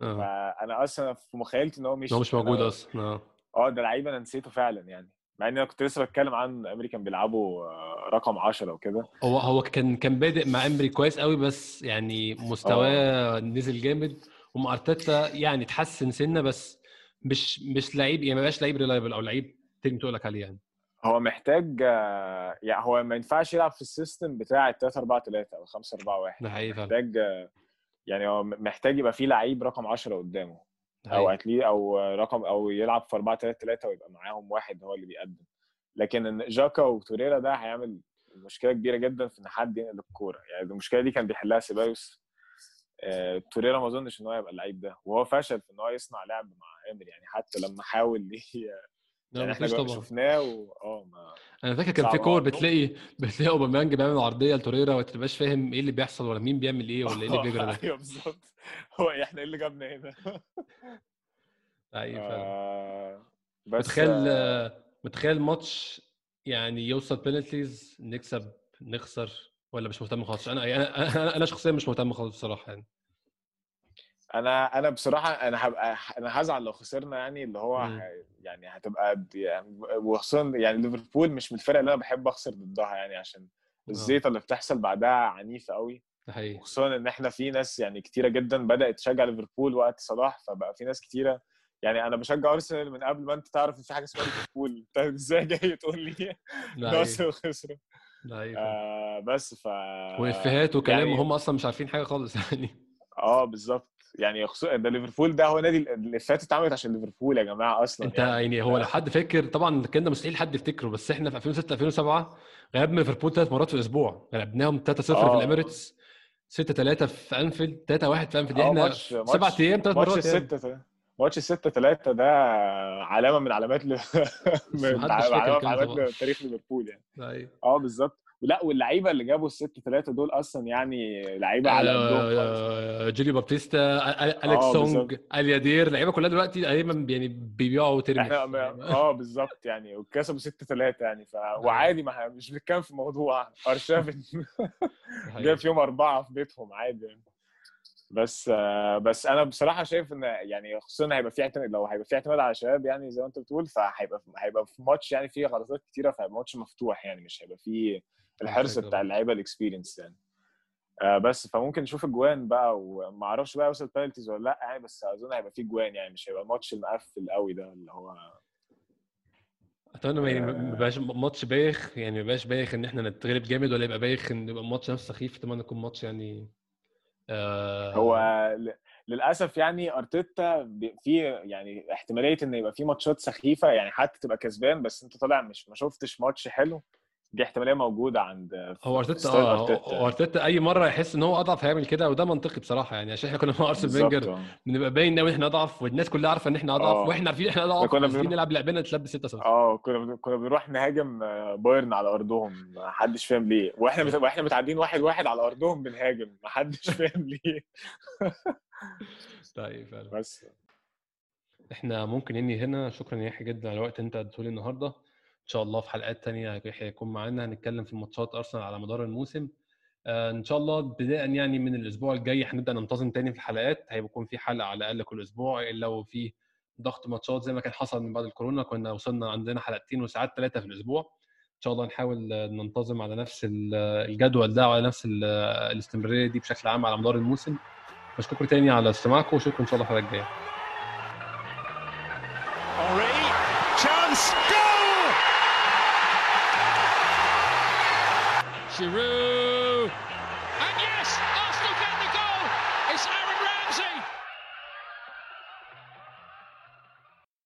آه. فأنا أصلا في مخيلتي إن هو مش هو مش موجود أصلا آه. آه ده لعيب أنا نسيته فعلا يعني. مع إن أنا كنت لسه بتكلم عن امريكان بيلعبوا رقم 10 وكده. هو هو كان كان بادئ مع إمري كويس قوي بس يعني مستواه نزل جامد. ومع أرتيتا يعني اتحسن سنة بس مش مش لعيب يعني ما بقاش لعيب reliable أو لعيب تيجي تقول لك عليه يعني. هو محتاج يعني هو ما ينفعش يلعب في ال system بتاع ال 3 4 3 أو 5 4 1 ده حقيقي محتاج يعني هو محتاج يبقى فيه لعيب رقم 10 قدامه. أو اتلي أو رقم أو يلعب في 4 3 3 ويبقى معاهم واحد هو اللي بيقدم. لكن جاكا وتوريرا ده هيعمل مشكلة كبيرة جدا في إن حد ينقل الكورة. يعني المشكلة دي كان بيحلها سيبايوس. آه، توريرا ما أظنش إن هو يبقى اللعيب ده. وهو فشل في إن هو يصنع لعب مع امري يعني حتى لما حاول يعني إحنا طبعا. شفناه و... آه ما أنا فاكر كان في كور بتلاقي بتلاقي أوباميانج بيعمل عرضية لتوريرا وما تبقاش فاهم إيه اللي بيحصل ولا مين بيعمل إيه ولا إيه اللي بيجري ده. أيوه بالظبط. هو إحنا إيه اللي جابنا هنا؟ أيوه فعلا. بس متخيل متخيل ماتش يعني يوصل penalties نكسب نخسر ولا مش مهتم خالص؟ أنا أنا أنا شخصيا مش مهتم خالص بصراحة يعني. أنا أنا بصراحة أنا هبقى أنا هزعل لو خسرنا يعني اللي هو. يعني هتبقى يعني وخصوصا يعني ليفربول مش من الفرق اللي أنا بحب أخسر ضدها يعني عشان الزيطة اللي بتحصل بعدها عنيفة قوي خصوصا إن إحنا في ناس يعني كتيرة جدا بدأت تشجع ليفربول وقت صلاح فبقى في ناس كتيرة يعني أنا بشجع أرسنال من قبل ما أنت تعرف إن في حاجة اسمها ليفربول. انت إزاي جاي تقول لي أرسنال خسروا؟ آه بس ف وإفيهات وكلام يعني... وهم أصلا مش عارفين حاجة خالص يعني. آه بالظبط. يعني خصوصا ده ليفربول ده هو نادي الإفيهات اتعملت عشان ليفربول يا جماعة أصلا أنت يعني, يعني هو لو حد فاكر طبعا الكلام ده مستحيل حد يفتكره بس إحنا في 2006 2007 غلبنا ليفربول ثلاث مرات في الأسبوع. غلبناهم 3-0 في آه. الإميريتس 6 3 في أنفيلد 3 1 في أنفيلد. آه، إحنا سبع أيام ثلاث مرات ماتش ماتش 6 3 ده علامة من علامات ل... من علامة من علامات تاريخ ليفربول يعني. أيوه. آه بالظبط. لا واللعيبة اللي جابوا الست ثلاثة دول أصلا يعني لعيبة على قدهم جيلي بابتيستا أليكس آه سونج اليادير اللعيبة كلها دلوقتي تقريبا يعني بيبيعوا ترمي آه بالظبط يعني وكسبوا 6 3 يعني ف... أيوه. وعادي ما مش بنتكلم في موضوع ارشافن جاب فيهم أربعة في بيتهم عادي يعني. بس بس أنا بصراحة شايف إن يعني خصوصا هيبقى في اعتماد لو هيبقى في اعتماد على شباب يعني زي ما أنت بتقول فهيبقى هيبقى في ماتش يعني فيه غلطات كتيرة فهيبقى ماتش مفتوح يعني مش هيبقى فيه الحرص بتاع اللعيبة ال experience يعني. آه بس فممكن نشوف اجوان بقى وما أعرفش بقى يوصل penalties ولا لأ يعني بس أظن هيبقى فيه جوان يعني مش هيبقى الماتش المقفل قوي ده اللي هو أتمنى يعني ما يبقاش ماتش بايخ يعني ما يبقاش بايخ إن إحنا نتغلب جامد ولا يبقى بايخ إن يبقى الماتش نفسه سخيف. أتمنى يكون ماتش يعني آه. هو للأسف يعني أرتيتا في يعني احتمالية إن يبقى في ماتشات سخيفة يعني حتى تبقى كسبان بس أنت طالع مش ما شفتش ماتش حلو. دي احتمالية موجودة عند هو أرتيتا آه أرتيتا. أي مرة يحس إن هو أضعف هيعمل كده وده منطقي بصراحة يعني عشان إحنا كنا مع أرسنال فينجر آه. بنبقى باين قوي إن إحنا أضعف والناس كلها عارفة إن إحنا أضعف أوه. وإحنا عارفين إحنا أضعف كنا بنروح... نلعب لعبنا نتلبس 6 0 آه كنا كنا بنروح نهاجم آه، بايرن على أرضهم ما حدش فاهم ليه. وإحنا وإحنا متعدين واحد واحد على أرضهم بنهاجم ما حدش فاهم ليه. طيب فعلا. بس. إحنا ممكن ننهي هنا. شكرا يا يحيى جدا على الوقت أنت اديته لي النهارده. شاء الله في حلقات تانية هيكون معانا هنتكلم في ماتشات أرسنال على مدار الموسم. آه، إن شاء الله بداية يعني من الأسبوع الجاي هنبدأ ننتظم تاني في الحلقات. هيكون في حلقة على الأقل كل أسبوع إلا وفي ضغط ماتشات زي ما كان حصل من بعد الكورونا. كنا وصلنا عندنا حلقتين وساعات ثلاثة في الأسبوع. إن شاء الله نحاول ننتظم على نفس الجدول ده وعلى نفس الاستمرارية دي بشكل عام على مدار الموسم. بشكركم تاني على استماعكم وأشوفكم إن شاء الله الحلقة الجاية. Giroud.